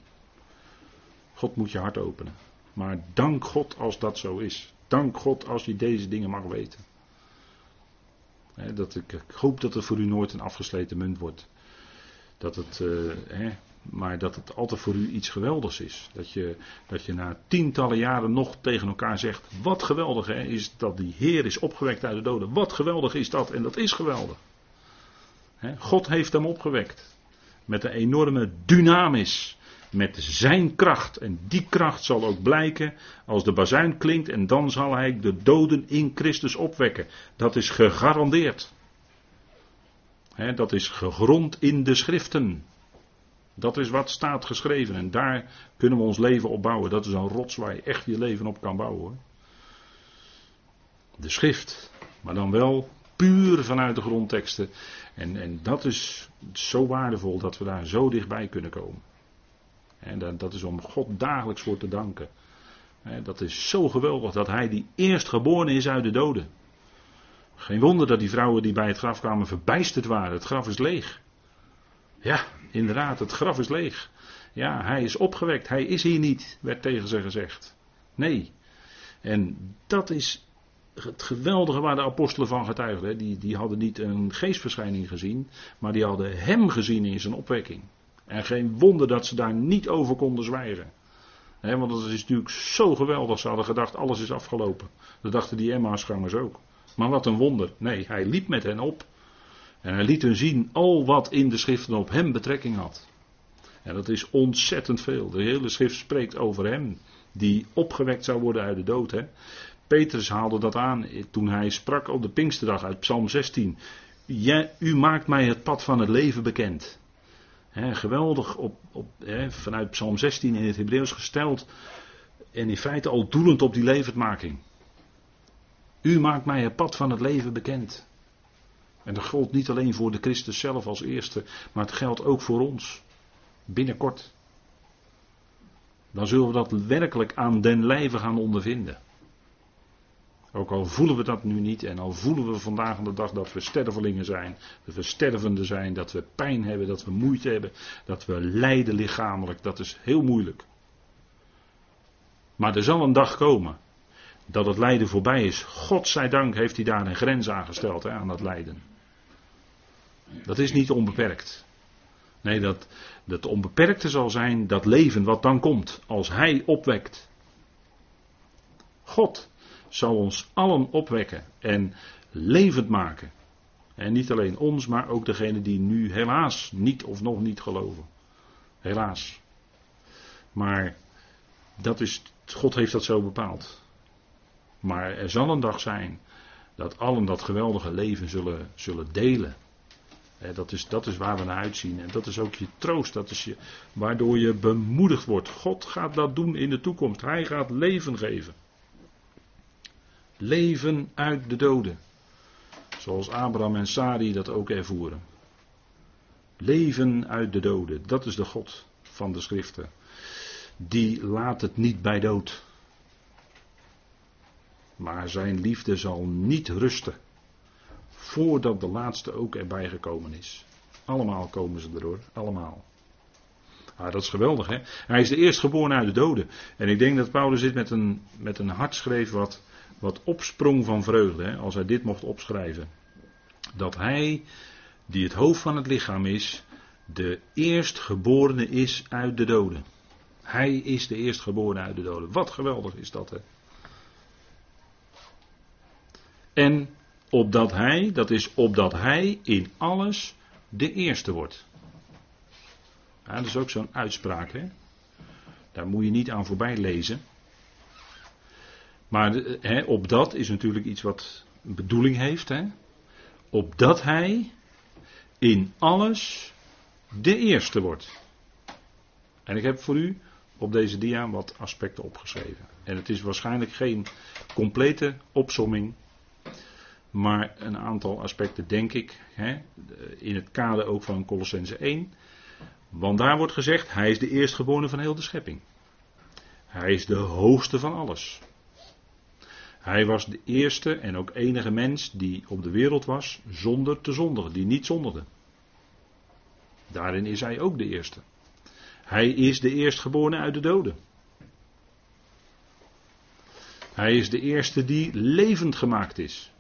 God moet je hart openen. Maar dank God als dat zo is. Dank God als je deze dingen mag weten. dat ik, ik, hoop dat het voor u nooit een afgesleten munt wordt. Dat het, uh, maar dat het altijd voor u iets geweldigs is. Dat je, dat je na tientallen jaren nog tegen elkaar zegt: Wat geweldig hè, is dat die Heer is opgewekt uit de doden. Wat geweldig is dat en dat is geweldig. God heeft hem opgewekt. Met een enorme dynamis met zijn kracht. En die kracht zal ook blijken als de bazuin klinkt en dan zal hij de doden in Christus opwekken. Dat is gegarandeerd. dat is gegrond in de schriften. Dat is wat staat geschreven en daar kunnen we ons leven op bouwen. Dat is een rots waar je echt je leven op kan bouwen. Hoor. De schrift, maar dan wel puur vanuit de grondteksten. En, en dat is zo waardevol dat we daar zo dichtbij kunnen komen. En dat is om God dagelijks voor te danken. Dat is zo geweldig dat hij die eerstgeboren is uit de doden. Geen wonder dat die vrouwen die bij het graf kwamen verbijsterd waren. Het graf is leeg. Ja, inderdaad, het graf is leeg. Ja, hij is opgewekt. Hij is hier niet, werd tegen ze gezegd. Nee. En dat is het geweldige waar de apostelen van getuigden. Die, die hadden niet een geestverschijning gezien, maar die hadden hem gezien in zijn opwekking. En geen wonder dat ze daar niet over konden zwijgen. want het is natuurlijk zo geweldig. Ze hadden gedacht, alles is afgelopen. Dat dachten die Emmausgangers ook. Maar wat een wonder. Nee, hij liep met hen op. En hij liet hun zien al wat in de schriften op hem betrekking had. En dat is ontzettend veel. De hele schrift spreekt over hem. Die opgewekt zou worden uit de dood. Petrus haalde dat aan toen hij sprak op de Pinksterdag uit Psalm 16. u maakt mij het pad van het leven bekend geweldig op, op, vanuit Psalm 16 in het Hebreeuws gesteld. En in feite al doelend op die levendmaking. U maakt mij het pad van het leven bekend. En dat geldt niet alleen voor de Christus zelf als eerste, maar het geldt ook voor ons. Binnenkort. Dan zullen we dat werkelijk aan den lijve gaan ondervinden. Ook al voelen we dat nu niet en al voelen we vandaag de dag dat we stervelingen zijn, dat we stervende zijn, dat we pijn hebben, dat we moeite hebben, dat we lijden lichamelijk, dat is heel moeilijk. Maar er zal een dag komen dat het lijden voorbij is. God zij dank heeft hij daar een grens aangesteld hè, aan dat lijden. Dat is niet onbeperkt. Nee, dat, dat onbeperkte zal zijn dat leven wat dan komt als hij opwekt. God zal ons allen opwekken en levend maken. En niet alleen ons, maar ook degene die nu helaas niet of nog niet geloven. Helaas. Maar dat is, God heeft dat zo bepaald. Maar er zal een dag zijn dat allen dat geweldige leven zullen, zullen delen. Dat, is, dat is waar we naar uitzien. En dat is ook je troost. Dat is je, waardoor je bemoedigd wordt. God gaat dat doen in de toekomst. Hij gaat leven geven. Leven uit de doden. Zoals Abraham en Sari dat ook ervoeren. Leven uit de doden. Dat is de God van de schriften. Die laat het niet bij dood. Maar zijn liefde zal niet rusten. Voordat de laatste ook erbij gekomen is. Allemaal komen ze erdoor. Allemaal. Ah, dat is geweldig, hè? Hij is de eerstgeboren uit de doden. En ik denk dat Paulus dit met een, met een hart schreef wat wat opsprong van vreugde hè, als hij dit mocht opschrijven. Dat hij, die het hoofd van het lichaam is, de eerstgeborene is uit de doden. Hij is de eerstgeborene uit de doden. Wat geweldig is dat, hè? En opdat hij, dat is opdat hij in alles de eerste wordt. Dat is ook zo'n uitspraak, hè? Daar moet je niet aan voorbij lezen. Maar hè, opdat is natuurlijk iets wat een bedoeling heeft, hè? Opdat hij in alles de eerste wordt. En ik heb voor u op deze dia wat aspecten opgeschreven. En het is waarschijnlijk geen complete opsomming, maar een aantal aspecten denk ik, hè, in het kader ook van Colossense 1. Want daar wordt gezegd, hij is de eerstgeborene van heel de schepping. Hij is de hoogste van alles. Hij was de eerste en ook enige mens die op de wereld was zonder te zondigen, die niet zondigde. Daarin is hij ook de eerste. Hij is de eerstgeborene uit de doden. Hij is de eerste die levend gemaakt is.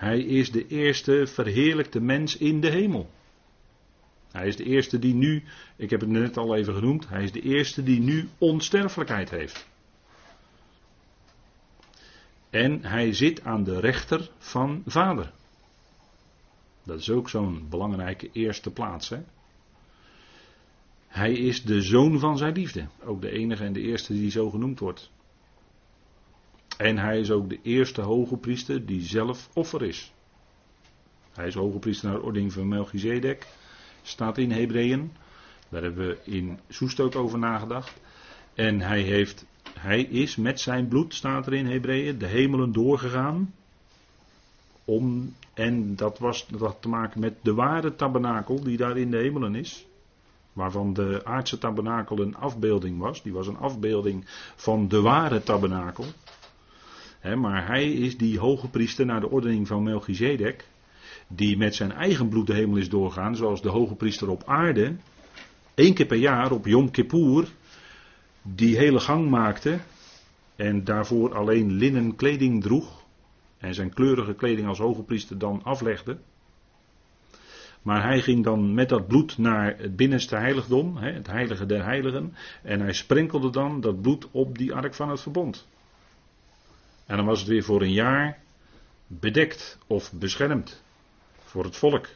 Hij is de eerste verheerlijkte mens in de hemel. Hij is de eerste die nu, ik heb het net al even genoemd, hij is de eerste die nu onsterfelijkheid heeft. En hij zit aan de rechter van vader. Dat is ook zo'n belangrijke eerste plaats. Hè? Hij is de zoon van zijn liefde. Ook de enige en de eerste die zo genoemd wordt. En hij is ook de eerste hoge priester die zelf offer is. Hij is hoge priester naar de ordening van Melchizedek. Staat in Hebreeën. Daar hebben we in Soest ook over nagedacht. En hij, heeft, hij is met zijn bloed, staat er in Hebreeën, de hemelen doorgegaan. Om, en dat, was, dat had te maken met de ware tabernakel die daar in de hemelen is. Waarvan de aardse tabernakel een afbeelding was. Die was een afbeelding van de ware tabernakel. Maar hij is die hoge priester naar de ordening van Melchizedek. Die met zijn eigen bloed de hemel is doorgaan. Zoals de hoge priester op aarde. één keer per jaar op Yom Kippur. Die hele gang maakte. En daarvoor alleen linnen kleding droeg. En zijn kleurige kleding als hoge priester dan aflegde. Maar hij ging dan met dat bloed naar het binnenste heiligdom, het heilige der heiligen. En hij sprenkelde dan dat bloed op die ark van het verbond. En dan was het weer voor een jaar bedekt of beschermd voor het volk.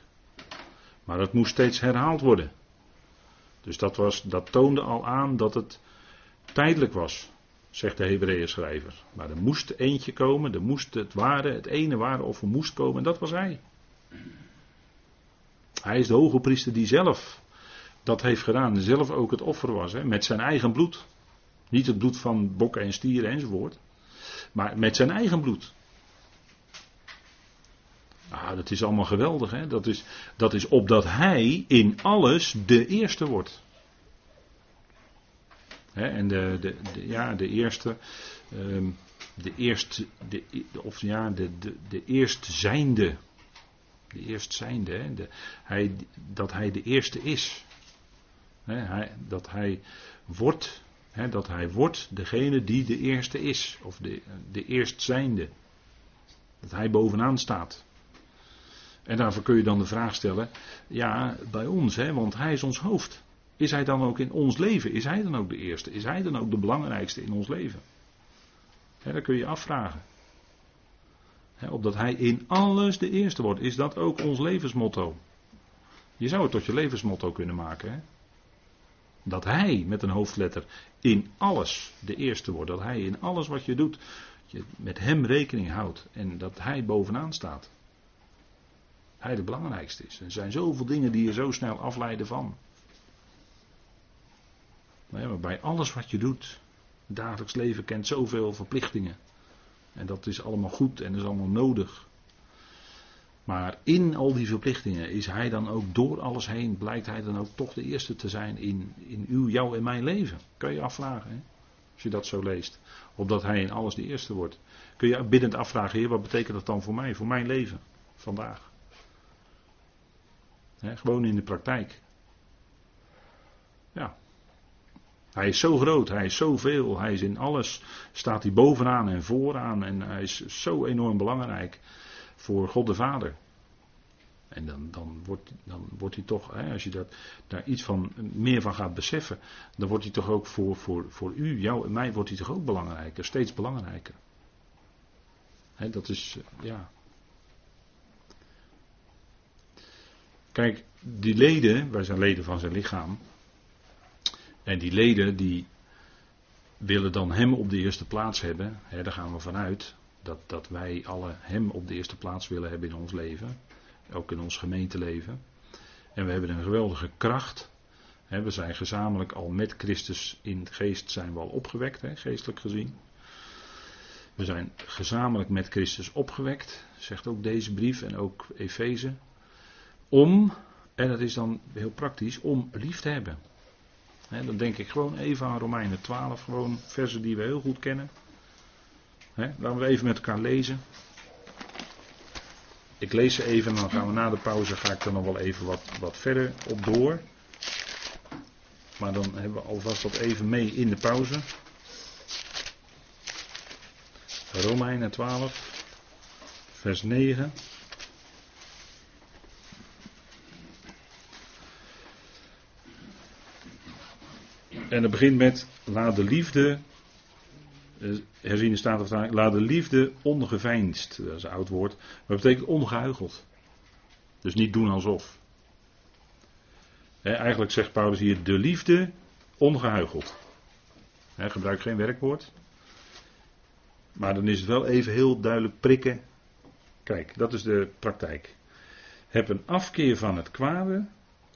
Maar dat moest steeds herhaald worden. Dus dat, was, dat toonde al aan dat het tijdelijk was, zegt de Hebreeën schrijver. Maar er moest eentje komen, er moest het ware, het ene ware offer moest komen en dat was hij. Hij is de hoge priester die zelf dat heeft gedaan. Zelf ook het offer was. Hè, met zijn eigen bloed. Niet het bloed van bokken en stieren enzovoort. Maar met zijn eigen bloed. Ah, dat is allemaal geweldig. Hè? Dat, is, dat is opdat hij in alles de eerste wordt. Hè, en de, de, ja, de eerste. Um, de eerst, de, of ja, de, de, de eerst zijnde. De eerstzijnde. Hè? Hij, dat hij de eerste is. Hè? Hij, dat hij wordt. Dat hij wordt degene die de eerste is. Of de, de eerstzijnde. Dat hij bovenaan staat. En daarvoor kun je dan de vraag stellen. Ja, bij ons, want hij is ons hoofd. Is hij dan ook in ons leven? Is hij dan ook de eerste? Is hij dan ook de belangrijkste in ons leven? Hè, dat kun je afvragen opdat hij in alles de eerste wordt. Is dat ook ons levensmotto? Je zou het tot je levensmotto kunnen maken. Hè? Dat hij met een hoofdletter in alles de eerste wordt. Dat hij in alles wat je doet, je met hem rekening houdt. En dat hij bovenaan staat. Hij de belangrijkste is. Er zijn zoveel dingen die je zo snel afleiden van. maar bij alles wat je doet, dagelijks leven kent zoveel verplichtingen. En dat is allemaal goed en dat is allemaal nodig. Maar in al die verplichtingen is hij dan ook door alles heen, blijkt hij dan ook toch de eerste te zijn in, in uw, jouw en mijn leven. Kan je afvragen, hè? als je dat zo leest. Opdat hij in alles de eerste wordt. Kun je biddend afvragen, heer, wat betekent dat dan voor mij, voor mijn leven, vandaag? gewoon in de praktijk. Ja. Hij is zo groot, hij is zoveel, hij is in alles, staat hij bovenaan en vooraan en hij is zo enorm belangrijk voor God de Vader. En dan, dan, wordt, dan wordt hij toch, hè, als je dat, daar iets van, meer van gaat beseffen, dan wordt hij toch ook voor, voor, voor u, jou en mij, wordt hij toch ook belangrijker, steeds belangrijker. Hè, dat is, ja. Kijk, die leden, wij zijn leden van zijn lichaam. En die leden die willen dan hem op de eerste plaats hebben. Hè, daar gaan we vanuit dat, dat wij alle hem op de eerste plaats willen hebben in ons leven. Ook in ons gemeenteleven. En we hebben een geweldige kracht. We zijn gezamenlijk al met Christus in geest zijn we al opgewekt, geestelijk gezien. We zijn gezamenlijk met Christus opgewekt, zegt ook deze brief en ook Efeze. Om, en dat is dan heel praktisch, om lief te hebben. dan denk ik gewoon even aan Romeinen 12, gewoon versen die we heel goed kennen. Laten we even met elkaar lezen. Ik lees ze even en dan gaan we na de pauze, ga ik er nog wel even wat, wat verder op door. Maar dan hebben we alvast dat even mee in de pauze. Romeinen 12, vers 9. En het begint met, laat de liefde, herziene staat laat de liefde ongeveinsd, dat is een oud woord, maar betekent ongehuigeld. Dus niet doen alsof. eigenlijk zegt Paulus hier, de liefde ongehuigeld. Gebruik geen werkwoord. Maar dan is het wel even heel duidelijk prikken. Kijk, dat is de praktijk. Heb een afkeer van het kwade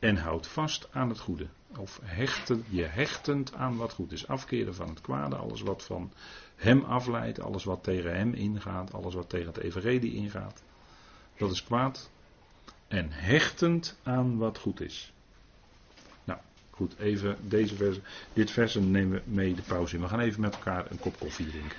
en houd vast aan het goede. Of hechten, je hechtend aan wat goed is. Afkeren van het kwade, alles wat van hem afleidt, alles wat tegen hem ingaat, alles wat tegen het evangelie ingaat. Dat is kwaad. En hechtend aan wat goed is. Nou, goed, even deze vers, dit vers nemen we mee de pauze in. We gaan even met elkaar een kop koffie drinken.